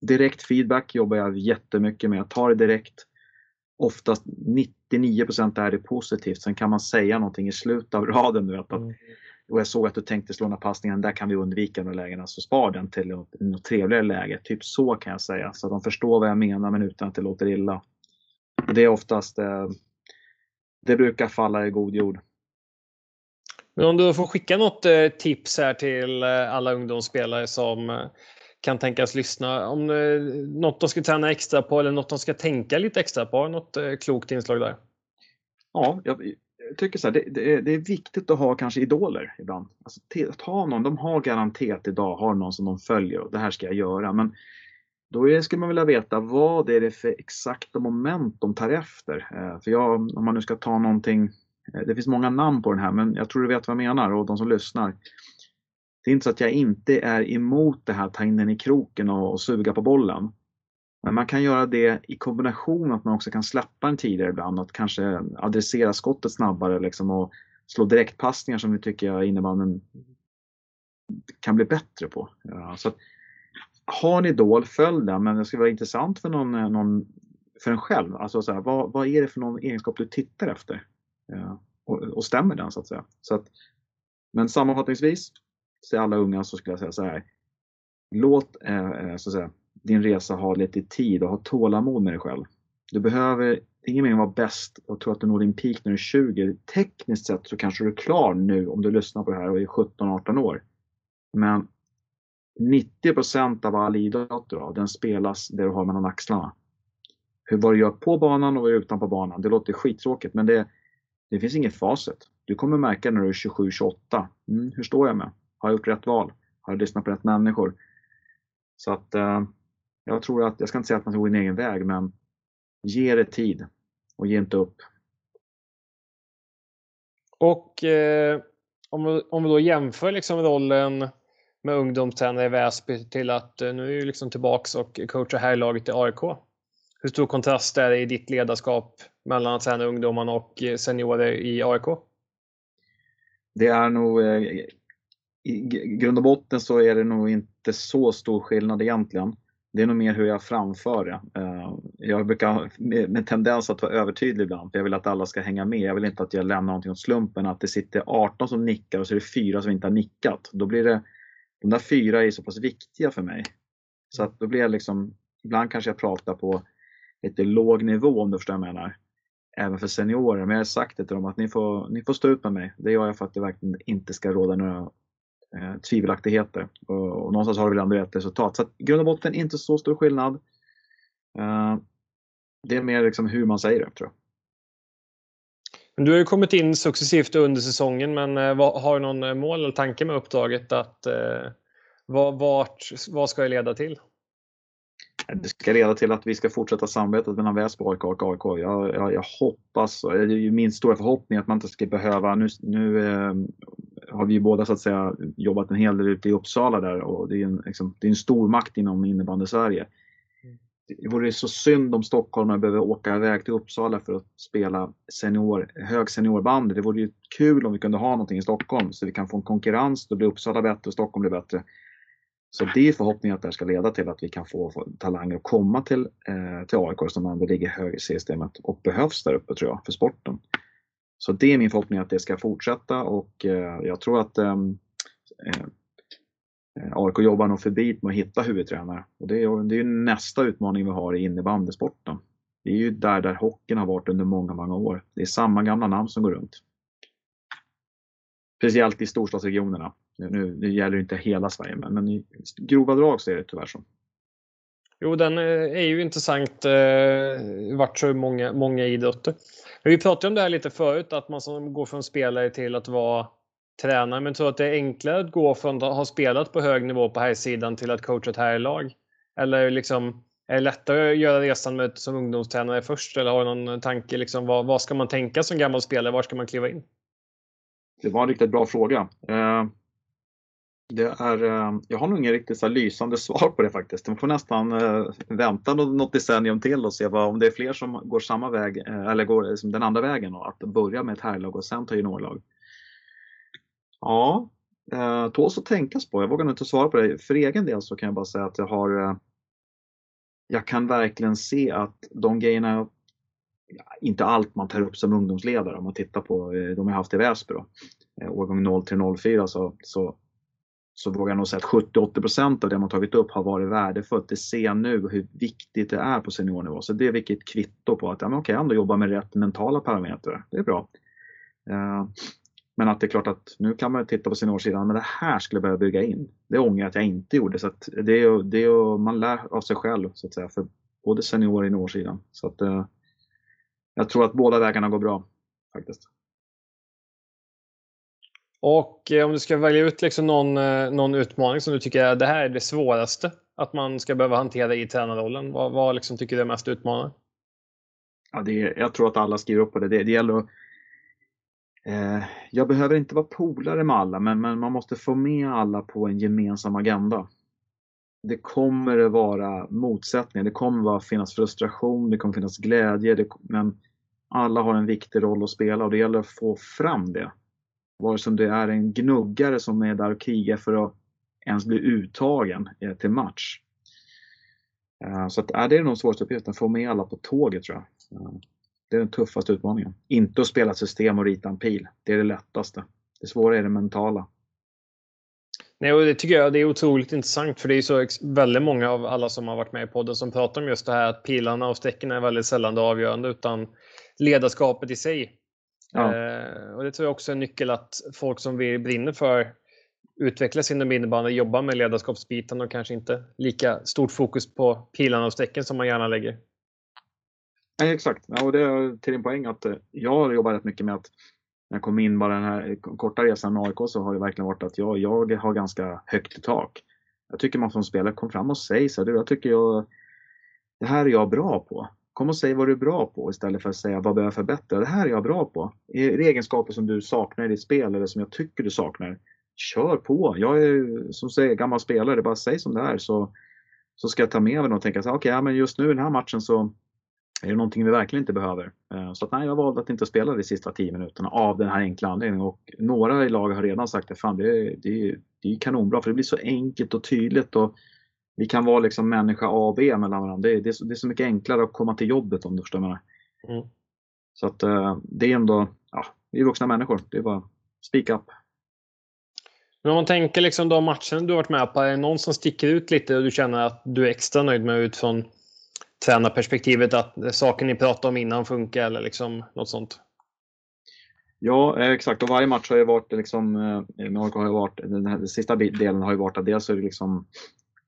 Direkt feedback jobbar jag jättemycket med. Jag tar det direkt. Oftast 99% är det positivt. Sen kan man säga någonting i slutet av raden. Du vet, att, mm och jag såg att du tänkte slå den här passningen, där kan vi undvika de lägena. Så spar den till något, trevligare läge. Typ så kan jag säga. Så att de förstår vad jag menar men utan att det låter illa. Det är oftast, eh, det brukar falla i god jord. Men om du får skicka något eh, tips här till eh, alla ungdomsspelare som kan tänkas lyssna. Om något de ska träna extra på eller något de ska tänka lite extra på. Något klokt inslag där? Ja, jag tycker så här, det, det, är, det, är, viktigt att ha kanske idoler ibland. Alltså, att ha någon, de har garanterat idag har någon som de följer och det här ska jag göra. Men Då är, skulle man vilja veta vad är det för exakta moment de tar efter. Eh, för jag, om man nu ska ta någonting, eh, det finns många namn på den här men jag tror du vet vad jag menar och de som lyssnar. Det är inte så att jag inte är emot det här, ta in den i kroken och, och suga på bollen. Men man kan göra det i kombination med att man också kan släppa den tidigare ibland, att kanske adressera skottet snabbare liksom och slå direktpassningar som vi tycker innebandyn kan bli bättre på. Ja, så att, har en idol, följ den, men det skulle vara intressant för någon, eh, någon för en själv. Alltså så här, vad, vad är det för någon egenskap du tittar efter? Ja, och, och, stämmer den så att säga? Så att, men sammanfattningsvis, till alla unga så skulle jag säga så här. Låt eh, eh så att säga, din resa ha lite tid och ha tålamod med dig själv. Du behöver, ingen mening att vara bäst och tro att du når din peak när du är 20. Tekniskt sett så kanske du är klar nu om du lyssnar på det här och är 17-18 år. Men 90% av all idrott då, den spelas där du har mellan axlarna. Hur vad du gör på banan och vad du gör utanpå banan, det låter skittråkigt men det, det finns inget facit. Du kommer märka när du är 27-28. Mm, hur står jag med? Har jag gjort rätt val? Har jag lyssnat på rätt människor? Så att eh, jag tror att, jag ska inte säga att man ska gå en egen väg, men ge det tid och ge inte upp. Och eh, om, om vi då jämför liksom rollen med ungdomstränare i Väsby till att eh, nu är du liksom tillbaks och coachar här i laget i AIK. Hur stor kontrast är det i ditt ledarskap mellan att träna ungdomarna och eh, seniorer i AIK? Det är nog eh, i grund och botten så är det nog inte så stor skillnad egentligen. Det är nog mer hur jag framför det. Eh, jag brukar med tendens att vara övertydlig ibland, för jag vill att alla ska hänga med. Jag vill inte att jag lämnar någonting åt slumpen, att det sitter 18 som nickar och så är det fyra som inte har nickat. Då blir det de där fyra är så pass viktiga för mig. Så att då blir jag liksom, ibland kanske jag pratar på lite låg nivå om du förstår vad jag menar. Även för seniorer. Men jag har sagt det till dem att ni får, ni får stå ut med mig. Det gör jag för att det verkligen inte ska råda några eh, tvivelaktigheter. Och, och någonstans har det väl ändå rätt resultat. Så att grund och botten inte så stor skillnad. Eh, det är mer liksom hur man säger det tror jag. Du har ju kommit in successivt under säsongen, men eh, vad, har du någon eh, mål eller tanke med uppdraget? Att, eh, vad, vart, vad ska det leda till? Det ska leda till att vi ska fortsätta samarbetet mellan Väsby och AIK. Jag, jag, jag hoppas, det är ju min stora förhoppning att man inte ska behöva, nu, nu eh, har vi båda så att säga jobbat en hel del ute i Uppsala där och det är en, liksom, det är en stor makt inom innebandy Sverige det vore så synd om stockholmare behöver åka iväg till Uppsala för att spela senior, hög seniorbandy. Det vore ju kul om vi kunde ha någonting i Stockholm så vi kan få en konkurrens. Då blir Uppsala bättre och Stockholm blir bättre. Så det är förhoppningen att det här ska leda till att vi kan få, få talanger att komma till, eh, till AIK som ändå ligger högre i systemet och behövs där uppe tror jag för sporten. Så det är min förhoppning att det ska fortsätta och eh, jag tror att ehm, eh, eh, AIK jobbar nog förbi med att hitta huvudtränare. Och det är, det är nästa utmaning vi har i innebandysporten. Det är ju där, där hockeyn har varit under många, många år. Det är samma gamla namn som går runt. Speciellt i storstadsregionerna. Nu, nu gäller det inte hela Sverige, men, men i grova drag så är det tyvärr så. Jo, den eh, är ju intressant eh, vart så många, många idrotter. Men vi pratade om det här lite förut, att man som går från spelare till att vara tränare, men tror att det är enklare att gå från att ha spelat på hög nivå på här sidan till att coacha ett här lag? Eller liksom, är det lättare att göra resan med, som ungdomstränare först? Eller har du någon tanke? Liksom, vad, vad ska man tänka som gammal spelare? Var ska man kliva in? Det var en riktigt bra fråga. Eh, det är, eh, jag har nog inget riktigt så lysande svar på det faktiskt. Man får nästan eh, vänta något decennium till och se vad, om det är fler som går samma väg eh, eller går liksom den andra vägen och att börja med ett herrlag och sen ta juniorlag. Ja, tåls att tänkas på. Jag vågar nog inte svara på det. För egen del så kan jag bara säga att jag har jag kan verkligen se att de grejerna, inte allt man tar upp som ungdomsledare om man tittar på de jag haft i Väsby då, årgång 03-04 så, så, så vågar jag nog säga att 70-80% av det man tagit upp har varit värdefullt. Det ser jag nu hur viktigt det är på seniornivå. Så det är vilket kvitto på att ja, men okej, ändå jobba med rätt mentala parametrar. Det är bra. Eh, men att det är klart att nu kan man titta på seniorsidan, men det här skulle jag behöva bygga in. Det ångrar jag att jag inte gjorde. Så det är, det är, man lär av sig själv så att säga, för både senior och juniorsidan. Så att, eh, jag tror att båda vägarna går bra faktiskt. Och eh, om du ska välja ut liksom någon, eh, någon utmaning som du tycker är det här är det svåraste att man ska behöva hantera i tränarrollen? Vad, vad liksom tycker du är mest utmanande? Ja, det är, jag tror att alla skriver upp på det. Det, det gäller att eh, jag behöver inte vara polare med alla, men, men man måste få med alla på en gemensam agenda. Det kommer att vara motsättningar, det kommer att finnas frustration, det kommer finnas glädje, det, men alla har en viktig roll att spela och det gäller att få fram det. Vare sig det är en gnuggare som är där och krigar för att ens bli uttagen eh, till match. Eh, så att, är det är nog svåraste uppgiften, få med alla på tåget tror jag. Det är den tuffaste utmaningen. Inte att spela system och rita en pil. Det är det lättaste. Det svåra är det mentala. Nej, och det tycker jag det är otroligt intressant för det är så väldigt många av alla som har varit med i podden som pratar om just det här att pilarna och strecken är väldigt sällan det avgörande utan ledarskapet i sig. Ja. Eh, och det tror jag också är en nyckel att folk som vi brinner för utvecklas inom innebandy jobbar med ledarskapsbiten och kanske inte lika stort fokus på pilarna och strecken som man gärna lägger. Nej, exakt, ja, och det är till din poäng att eh, jag har jobbat rätt mycket med att när jag kom in bara den här korta resan med AIK så har det verkligen varit att jag, jag har ganska högt i tak. Jag tycker man som spelare kom fram och säg så här, jag tycker jag, det här är jag bra på. Kom och säg vad du är bra på istället för att säga vad behöver jag förbättra? Det här är jag bra på. Är det egenskaper som du saknar i ditt spel eller som jag tycker du saknar? Kör på! Jag är som säger gammal spelare, bara säg som det är så, så ska jag ta med mig och tänka så okej, okay, ja, men just nu i den här matchen så är det någonting vi verkligen inte behöver? Eh, så att, nej, jag valde att inte spela de sista 10 minuterna av den här enkla anledningen. Och några i laget har redan sagt att fan, det, är, det, är, det är kanonbra för det blir så enkelt och tydligt. Och vi kan vara liksom människa A och B mellan varandra. Det, det, är, så, det är så mycket enklare att komma till jobbet om du förstår vad jag menar. Mm. Så att eh, det är ändå, ja, vi är vuxna människor. Det är bara speak up. Men om man tänker liksom de matcherna du har varit med på, är det någon som sticker ut lite och du känner att du är extra nöjd med utifrån tränarperspektivet att saker ni pratade om innan funkar eller liksom något sånt? Ja, eh, exakt. Och varje match har ju varit liksom, eh, med AIK har ju varit, den, här, den sista delen har ju varit att dels är det liksom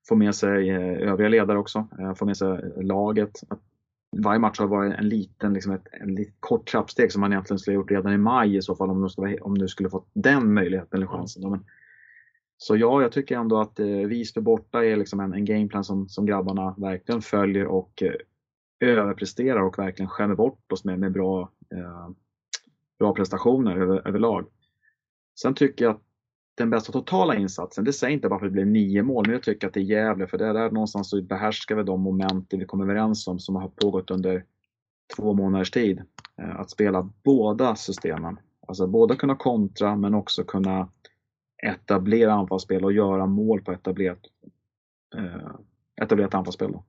få med sig eh, övriga ledare också, få med sig laget. Att varje match har varit en liten, liksom ett, en liten kort trappsteg som man egentligen skulle ha gjort redan i maj i så fall om du skulle, om du skulle fått den möjligheten eller chansen. Men så ja, jag tycker ändå att eh, Visby borta är liksom en, en gameplan som, som grabbarna verkligen följer och eh, överpresterar och verkligen skämmer bort oss med, med bra, eh, bra prestationer över, överlag. Sen tycker jag att den bästa totala insatsen, det säger inte bara att det blev nio mål, men jag tycker att det är Gävle, för det är där någonstans så behärskar vi de momenten vi kom överens om som har pågått under två månaders tid. Eh, att spela båda systemen. Alltså både kunna kontra men också kunna etablera anfallsspel och göra mål på etablerat, eh, etablerat anfallsspel. Då.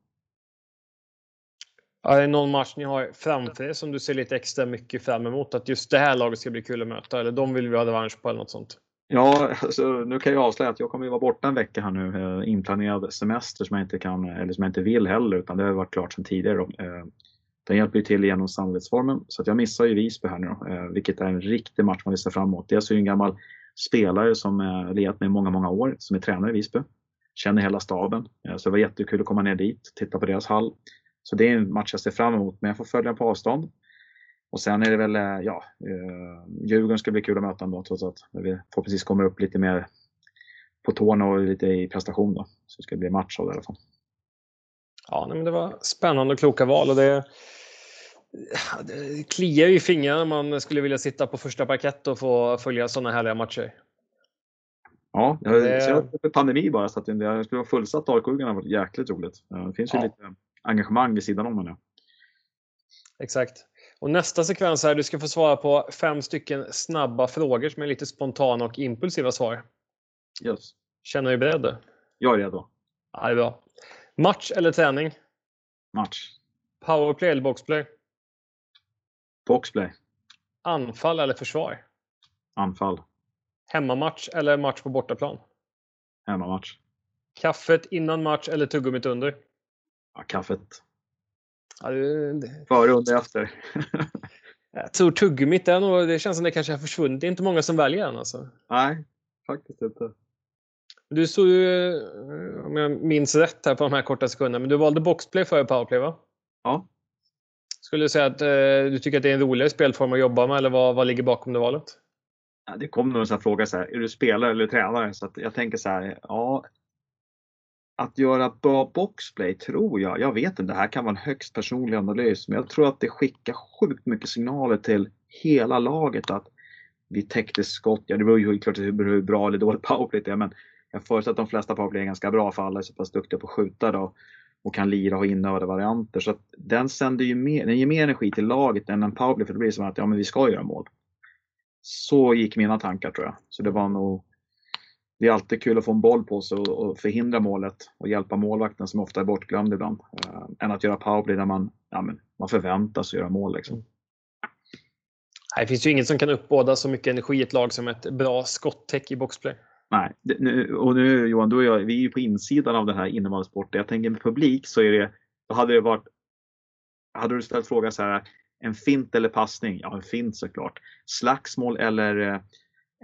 är det någon match ni har framför er som du ser lite extra mycket fram emot? Att just det här laget ska bli kul att möta eller de vill vi ha revansch på eller något sånt? Ja, alltså, nu kan jag avslöja att jag kommer ju vara borta en vecka här nu. Eh, inplanerad semester som jag inte kan, eller som jag inte vill heller, utan det har varit klart sedan tidigare. Eh, den hjälper ju till genom samarbetsformen. Så att jag missar ju Visby här nu då, eh, vilket är en riktig match man vill se fram emot. Dels är det en gammal spelare som jag legat med i många, många år, som är tränare i Visby. Känner hela staben. Eh, så det var jättekul att komma ner dit, titta på deras hall. Så det är en match jag ser fram emot, men jag får följa den på avstånd. Och sen är det väl, eh, ja, eh, Djurgården ska bli kul att möta ändå trots att vi förhoppningsvis kommer upp lite mer på tårna och lite i prestation då. Så det ska bli match av det i alla fall. Ja, men det var spännande och kloka val och det det kliar i fingrarna man skulle vilja sitta på första parkett och få följa sådana härliga matcher. Ja, jag ser det... pandemi bara så att det skulle vara fullsatt AIK hade varit jäkligt roligt. Det finns ju ja. lite engagemang vid sidan om nu. Exakt. Och nästa sekvens här, du ska få svara på fem stycken snabba frågor som är lite spontana och impulsiva svar. Yes. Känner du dig beredd? Jag är redo. Ja, det är bra. Match eller träning? Match. Powerplay eller boxplay? Boxplay. Anfall eller försvar? Anfall. Hemmamatch eller match på bortaplan? Hemmamatch. Kaffet innan match eller tuggummit under? Ja, kaffet. Ja, det... Före, under, efter. jag tror tuggummit är nog, det känns som det kanske har försvunnit. Det är inte många som väljer den alltså. Nej, faktiskt inte. Du såg ju, om jag minns rätt här på de här korta sekunderna, men du valde boxplay före powerplay va? Ja. Skulle du säga att eh, du tycker att det är en roligare spelform att jobba med eller vad, vad ligger bakom det valet? Ja, det kom nog en sån fråga så här, är du spelare eller tränare? Så jag tänker så här, ja att göra bra boxplay tror jag, jag vet inte, det här kan vara en högst personlig analys, men jag tror att det skickar sjukt mycket signaler till hela laget att vi täckte skott. Ja, det beror ju klart hur bra eller dåligt powerplay det är, men jag förutsätter att de flesta powerplay är ganska bra för alla är så pass duktiga på att skjuta då och kan lira och ha inövade varianter. Så att den sänder ju mer, den ger mer energi till laget än en powerplay för det blir som att ja, men vi ska göra mål. Så gick mina tankar tror jag. Så det var nog det är alltid kul att få en boll på sig och, förhindra målet och hjälpa målvakten som ofta är bortglömd ibland. Äh, än att göra powerplay där man, ja, men, man förväntas göra mål. Liksom. Det finns ju inget som kan uppbåda så mycket energi i ett lag som ett bra skottäck i boxplay. Nej, nu, och nu Johan, du och jag, vi är ju på insidan av den här innebandysporten. Jag tänker med publik så är det, då hade det varit, hade du ställt frågan så här, en fint eller passning? Ja, en fint såklart. Slagsmål eller,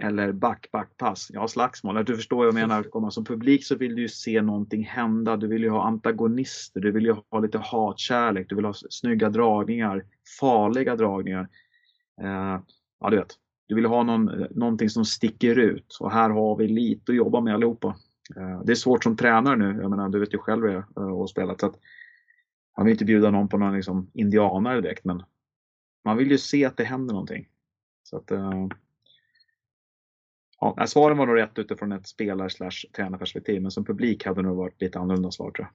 eller back, backpass? Ja, slagsmål. Du förstår vad jag menar. Som publik så vill du ju se någonting hända. Du vill ju ha antagonister. Du vill ju ha lite hatkärlek. Du vill ha snygga dragningar, farliga dragningar. Uh, ja, du vet. Du vill ha någon, någonting som sticker ut och här har vi lite att jobba med allihopa. Uh, det är svårt som tränare nu. Jag menar, du vet ju själv hur jag har spelat. Så att, man vill inte bjuda någon på någon liksom indianare direkt, men man vill ju se att det händer någonting. Så att, ja, svaren var nog rätt utifrån ett spelar tränarperspektiv, men som publik hade det nog varit lite annorlunda svar tror jag.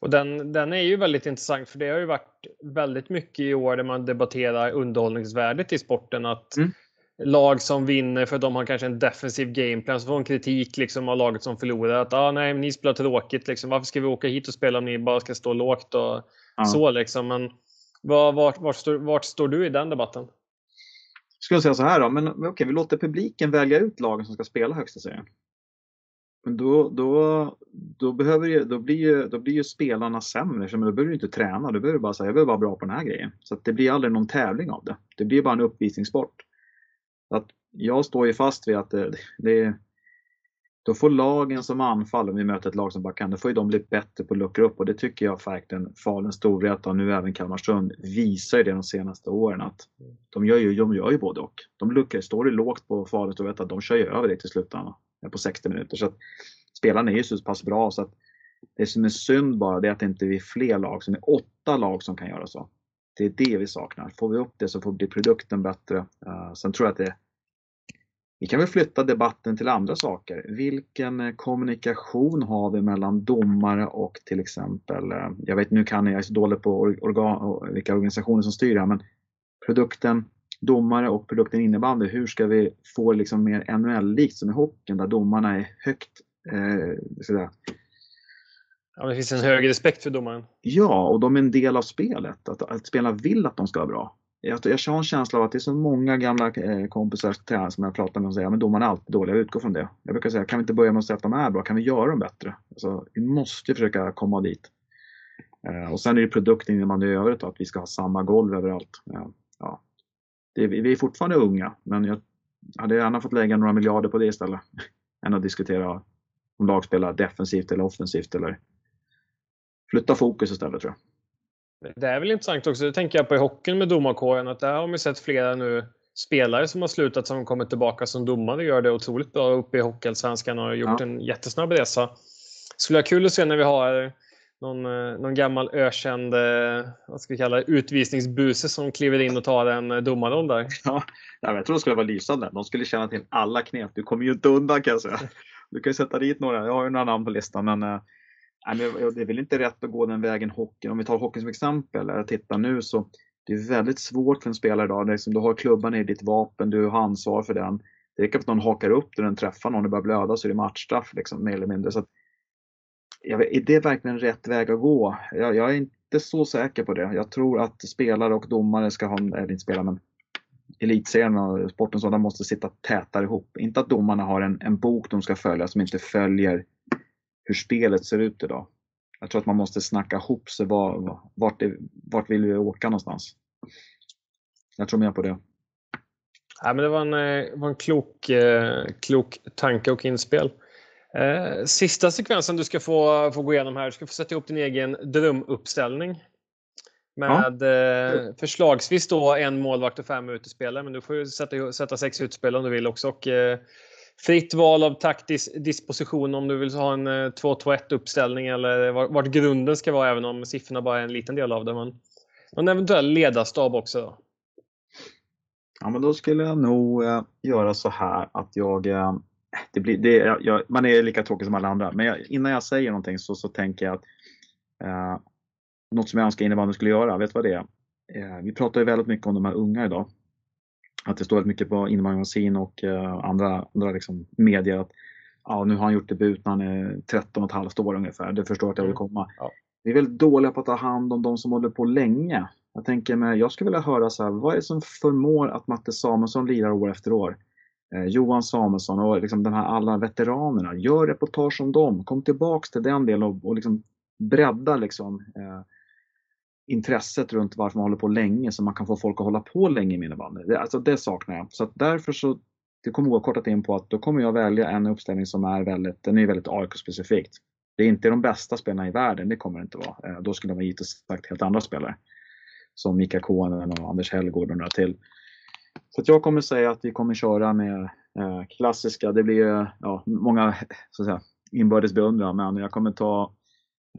Och den, den är ju väldigt intressant för det har ju varit väldigt mycket i år där man debatterar underhållningsvärdet i sporten. Att mm. lag som vinner för de har kanske en defensiv gameplan så får en kritik liksom av laget som förlorar. Att ah, nej, ni spelar tråkigt. Liksom. Varför ska vi åka hit och spela om ni bara ska stå lågt och ja. så liksom. Men var, vart, vart, står, vart står du i den debatten? Jag skulle säga så här då, men okej, vi låter publiken välja ut lagen som ska spela högsta serien. Men då, då, då, behöver ju, då, blir ju, då blir ju spelarna sämre, så då behöver du inte träna. Du behöver bara säga, jag behöver vara bra på den här grejen. Så det blir aldrig någon tävling av det. Det blir bara en uppvisningssport. att jag står ju fast vid att eh, det, det, då får lagen som anfaller, om vi möter ett lag som bara kan, då får ju de bli bättre på att luckra upp och det tycker jag verkligen Falun, Storvreta och nu även Kalmarsund visar ju det de senaste åren att de gör ju, de gör ju både och. De luckrar, står det lågt på Falun, Storvreta, de kör ju över det till slutändan eh, på 60 minuter. Så att spelarna är ju så pass bra så att det som är synd bara det är att det inte är fler lag, som är åtta lag som kan göra så. Det är det vi saknar. Får vi upp det så får bli produkten bättre. Uh, sen tror jag att det vi kan väl flytta debatten till andra saker. Vilken eh, kommunikation har vi mellan domare och till exempel, eh, jag vet nu kan jag, jag är så dålig på organ, vilka organisationer som styr det här, men produkten domare och produkten innebandy, hur ska vi få liksom mer NHL-likt som i hockeyn där domarna är högt eh, sådär. Ja, det finns en hög respekt för domaren. Ja, och de är en del av spelet. Att, att spelarna vill att de ska vara bra. Jag, jag har en känsla av att det är så många gamla eh, kompisar, tränare som jag pratar med och säger att domarna är alltid dåliga, jag utgår från det. Jag brukar säga, kan vi inte börja med att säga att de är bra? Kan vi göra dem bättre? Alltså, vi måste försöka komma dit. Eh, och sen är det produkten innan man i övrigt att vi ska ha samma golv överallt. Eh, ja. Det, vi är fortfarande unga, men jag hade gärna fått lägga några miljarder på det istället. än att diskutera om lag spelar defensivt eller offensivt eller flytta fokus istället tror jag. Det är väl intressant också, det tänker jag på i hockeyn med domarkåren, att där har man sett flera nu spelare som har slutat som kommer tillbaka som domare gör det otroligt bra uppe i Hockeyallsvenskan och har gjort ja. en jättesnabb resa. Skulle vara kul att se när vi har någon, eh, någon gammal ökänd eh, vad ska vi kalla det, utvisningsbuse som kliver in och tar en eh, domarroll där. Ja, jag tror det skulle vara lysande. De skulle känna till alla knep. Du kommer ju inte undan kan jag säga. Du kan ju sätta dit några. Jag har ju några namn på listan men det är väl inte rätt att gå den vägen hockeyn. Om vi tar hockeyn som exempel, eller tittar nu så det är väldigt svårt för en spelare idag. Liksom, du har klubban i ditt vapen, du har ansvar för den. Det räcker att någon hakar upp den, den träffar någon det börjar blöda så är det matchstraff liksom, mer eller mindre. Så att, vet, är det verkligen rätt väg att gå? Jag, jag, är inte så säker på det. Jag tror att spelare och domare ska ha, eller inte spelare men elitserien och sporten sådana måste sitta tätare ihop. Inte att domarna har en, en bok de ska följa som inte följer hur spelet ser ut idag. Jag tror att man måste snacka ihop sig. Var, vart, vart vill vi åka någonstans? Jag tror mer på det. Ja, men det var en, eh, var en klok, eh, klok tanke och inspel. Eh, sista sekvensen du ska få, få gå igenom här. Du ska få sätta ihop din egen drömuppställning. Med ja. förslagsvis då en målvakt och fem utespelare. Men du får ju sätta, sätta sex utspel om du vill också. Och, fritt val av taktisk disposition om du vill ha en eh, 2-2-1 uppställning eller vart grunden ska vara även om siffrorna bara är en liten del av det. Men någon eventuell ledarstab också. Då. Ja, men då skulle jag nog eh, göra så här att jag eh, det blir, det, jag, man är lika tråkig som alla andra, men jag, innan jag säger någonting så, så tänker jag att eh, något som jag önskar innebandyn skulle göra, vet du vad det är? Eh, vi pratar ju väldigt mycket om de här unga idag. Att det står väldigt mycket på innebandymagasin och eh, andra, andra liksom medier att ja, nu har han gjort debut när han är 13 och ett halvt år ungefär. Du förstår att jag vill mm. komma. Ja. Vi är väldigt dåliga på att ta hand om de som håller på länge. Jag tänker mig, jag skulle vilja höra så här, vad är det som förmår att Matte Samuelsson lirar år efter år? Eh, Johan Samuelsson och liksom de här alla veteranerna. Gör reportage om dem. Kom tillbaks till den delen och, och liksom bredda liksom, eh, intresset runt varför man håller på länge så man kan få folk att hålla på länge i innebandy. Det, alltså det saknar jag. Så därför så, det kommer gå kortat in på att då kommer jag välja en uppställning som är väldigt, den är väldigt AIK-specifikt. Det är inte de bästa spelarna i världen, det kommer det inte vara. Eh, då skulle man givetvis sagt helt andra spelare. Som Mika Konen och Anders Hellgård och några till. Så jag kommer säga att vi kommer köra med eh, klassiska, det blir ja, många så att säga, inbördes beundran, men jag kommer ta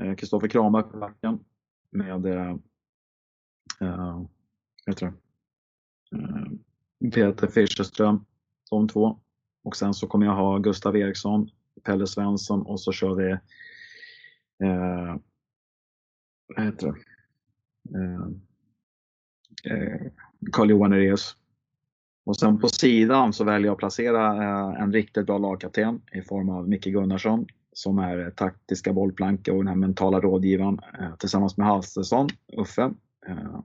eh, Kristoffer eh, Kramark på backen med äh, heter det? Eh, Peter Fischerström, de två. Och sen så kommer jag ha Gustav Eriksson, Pelle Svensson och så kör vi äh, vad heter det? Carl-Johan Ereus och sen på sidan så väljer jag att placera eh, en riktigt bra lagkapten i form av Micke Gunnarsson som är taktiska bollplanka och den här mentala rådgivaren eh, tillsammans med Halstesson, Uffe eh,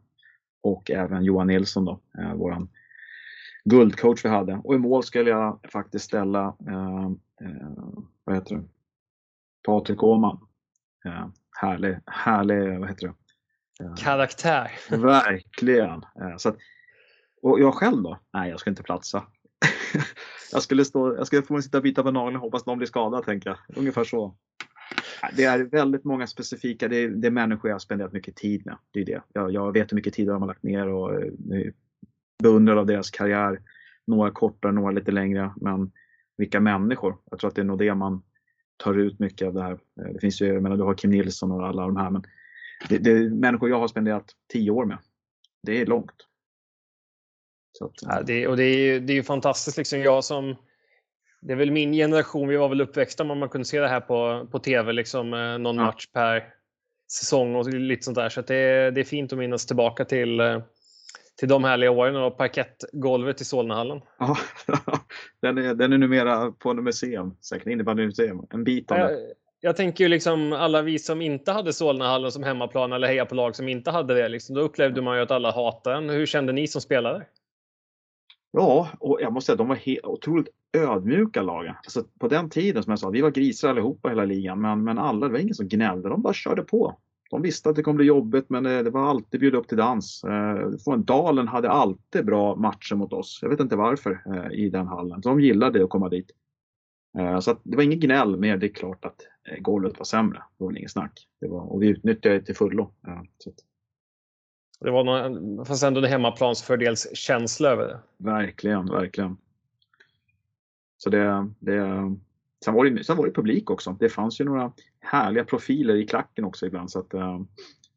och även Johan Nilsson då, våran guldcoach vi hade. Och i mål skulle jag faktiskt ställa, vad heter det, Patrik Åhman. Härlig, härlig, vad heter det? Karaktär. Verkligen. Så att, och jag själv då? Nej, jag ska inte platsa. jag skulle stå, jag skulle få sitta och bita på naglarna och hoppas någon blir skadad, tänker jag. Ungefär så. Det är väldigt många specifika, det är, det är människor jag har spenderat mycket tid med. Det är det. Jag, jag vet hur mycket tid de har lagt ner och eh, beundrar av deras karriär. Några kortare, några lite längre. Men vilka människor. Jag tror att det är nog det man tar ut mycket av det här. Eh, det finns ju, jag menar, du har Kim Nilsson och alla de här. Men det, det är människor jag har spenderat tio år med. Det är långt. Att, ja, det, och det är ju det är fantastiskt. Liksom jag som, det är väl min generation, vi var väl uppväxta om man kunde se det här på, på tv, liksom, någon ja. match per säsong och lite sånt där. Så det, det är fint att minnas tillbaka till, eh, till de härliga åren och parkettgolvet i Solnahallen. Ja, den är, den är numera på museum, säkert innebandymuseum. En bit av det. Jag tänker ju liksom alla vi som inte hade Solnahallen som hemmaplan eller heja på lag som inte hade det. Liksom, då upplevde man ju att alla hatade den. Hur kände ni som spelare? Ja, och jag måste säga att de var helt, otroligt ödmjuka lagen. Alltså, på den tiden som jag sa, vi var grisar allihopa hela ligan, men, men alla, det var ingen som gnällde, de bara körde på. De visste att det kommer bli jobbigt, men det, det var alltid bjuda upp till dans. Eh, Dalen hade alltid bra matcher mot oss. Jag vet inte varför eh, i den hallen. Så de gillade att komma dit. Eh, så det var inget gnäll, men det är klart att eh, golvet var sämre. Det var inget snack. Det var, och vi utnyttjade det till fullo. Så att, det var någon, fast ändå en hemmaplansfördelskänsla över det. Verkligen, verkligen. Så det, det, sen, var det, sen var det publik också. Det fanns ju några härliga profiler i klacken också ibland. Så att, uh,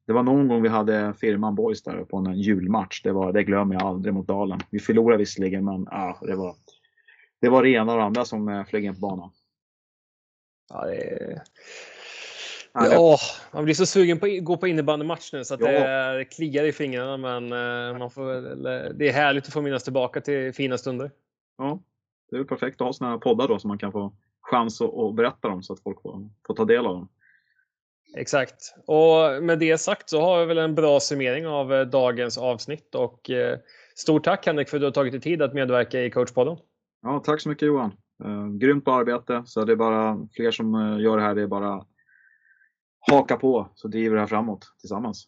det var någon gång vi hade firman Boys där på en julmatch. Det, var, det glömmer jag aldrig mot Dalen. Vi förlorade visserligen, men uh, det, var, det var det ena och det andra som uh, flög in på banan. Ja, det, Ja, man blir så sugen på att gå på innebandymatch nu så att ja. det kliar i fingrarna. Men eh, man får, det är härligt att få minnas tillbaka till fina stunder. Ja, det är perfekt att ha sådana här poddar då som man kan få chans att, berätta dem så att folk får, får ta del av dem. Exakt. Och med det sagt så har vi väl en bra summering av eh, dagens avsnitt. Och eh, stort tack Henrik för att du har tagit dig tid att medverka i coachpodden. Ja, tack så mycket Johan. grymt arbete. Så det är bara fler som gör det här. Det är bara haka på så driver det här framåt tillsammans.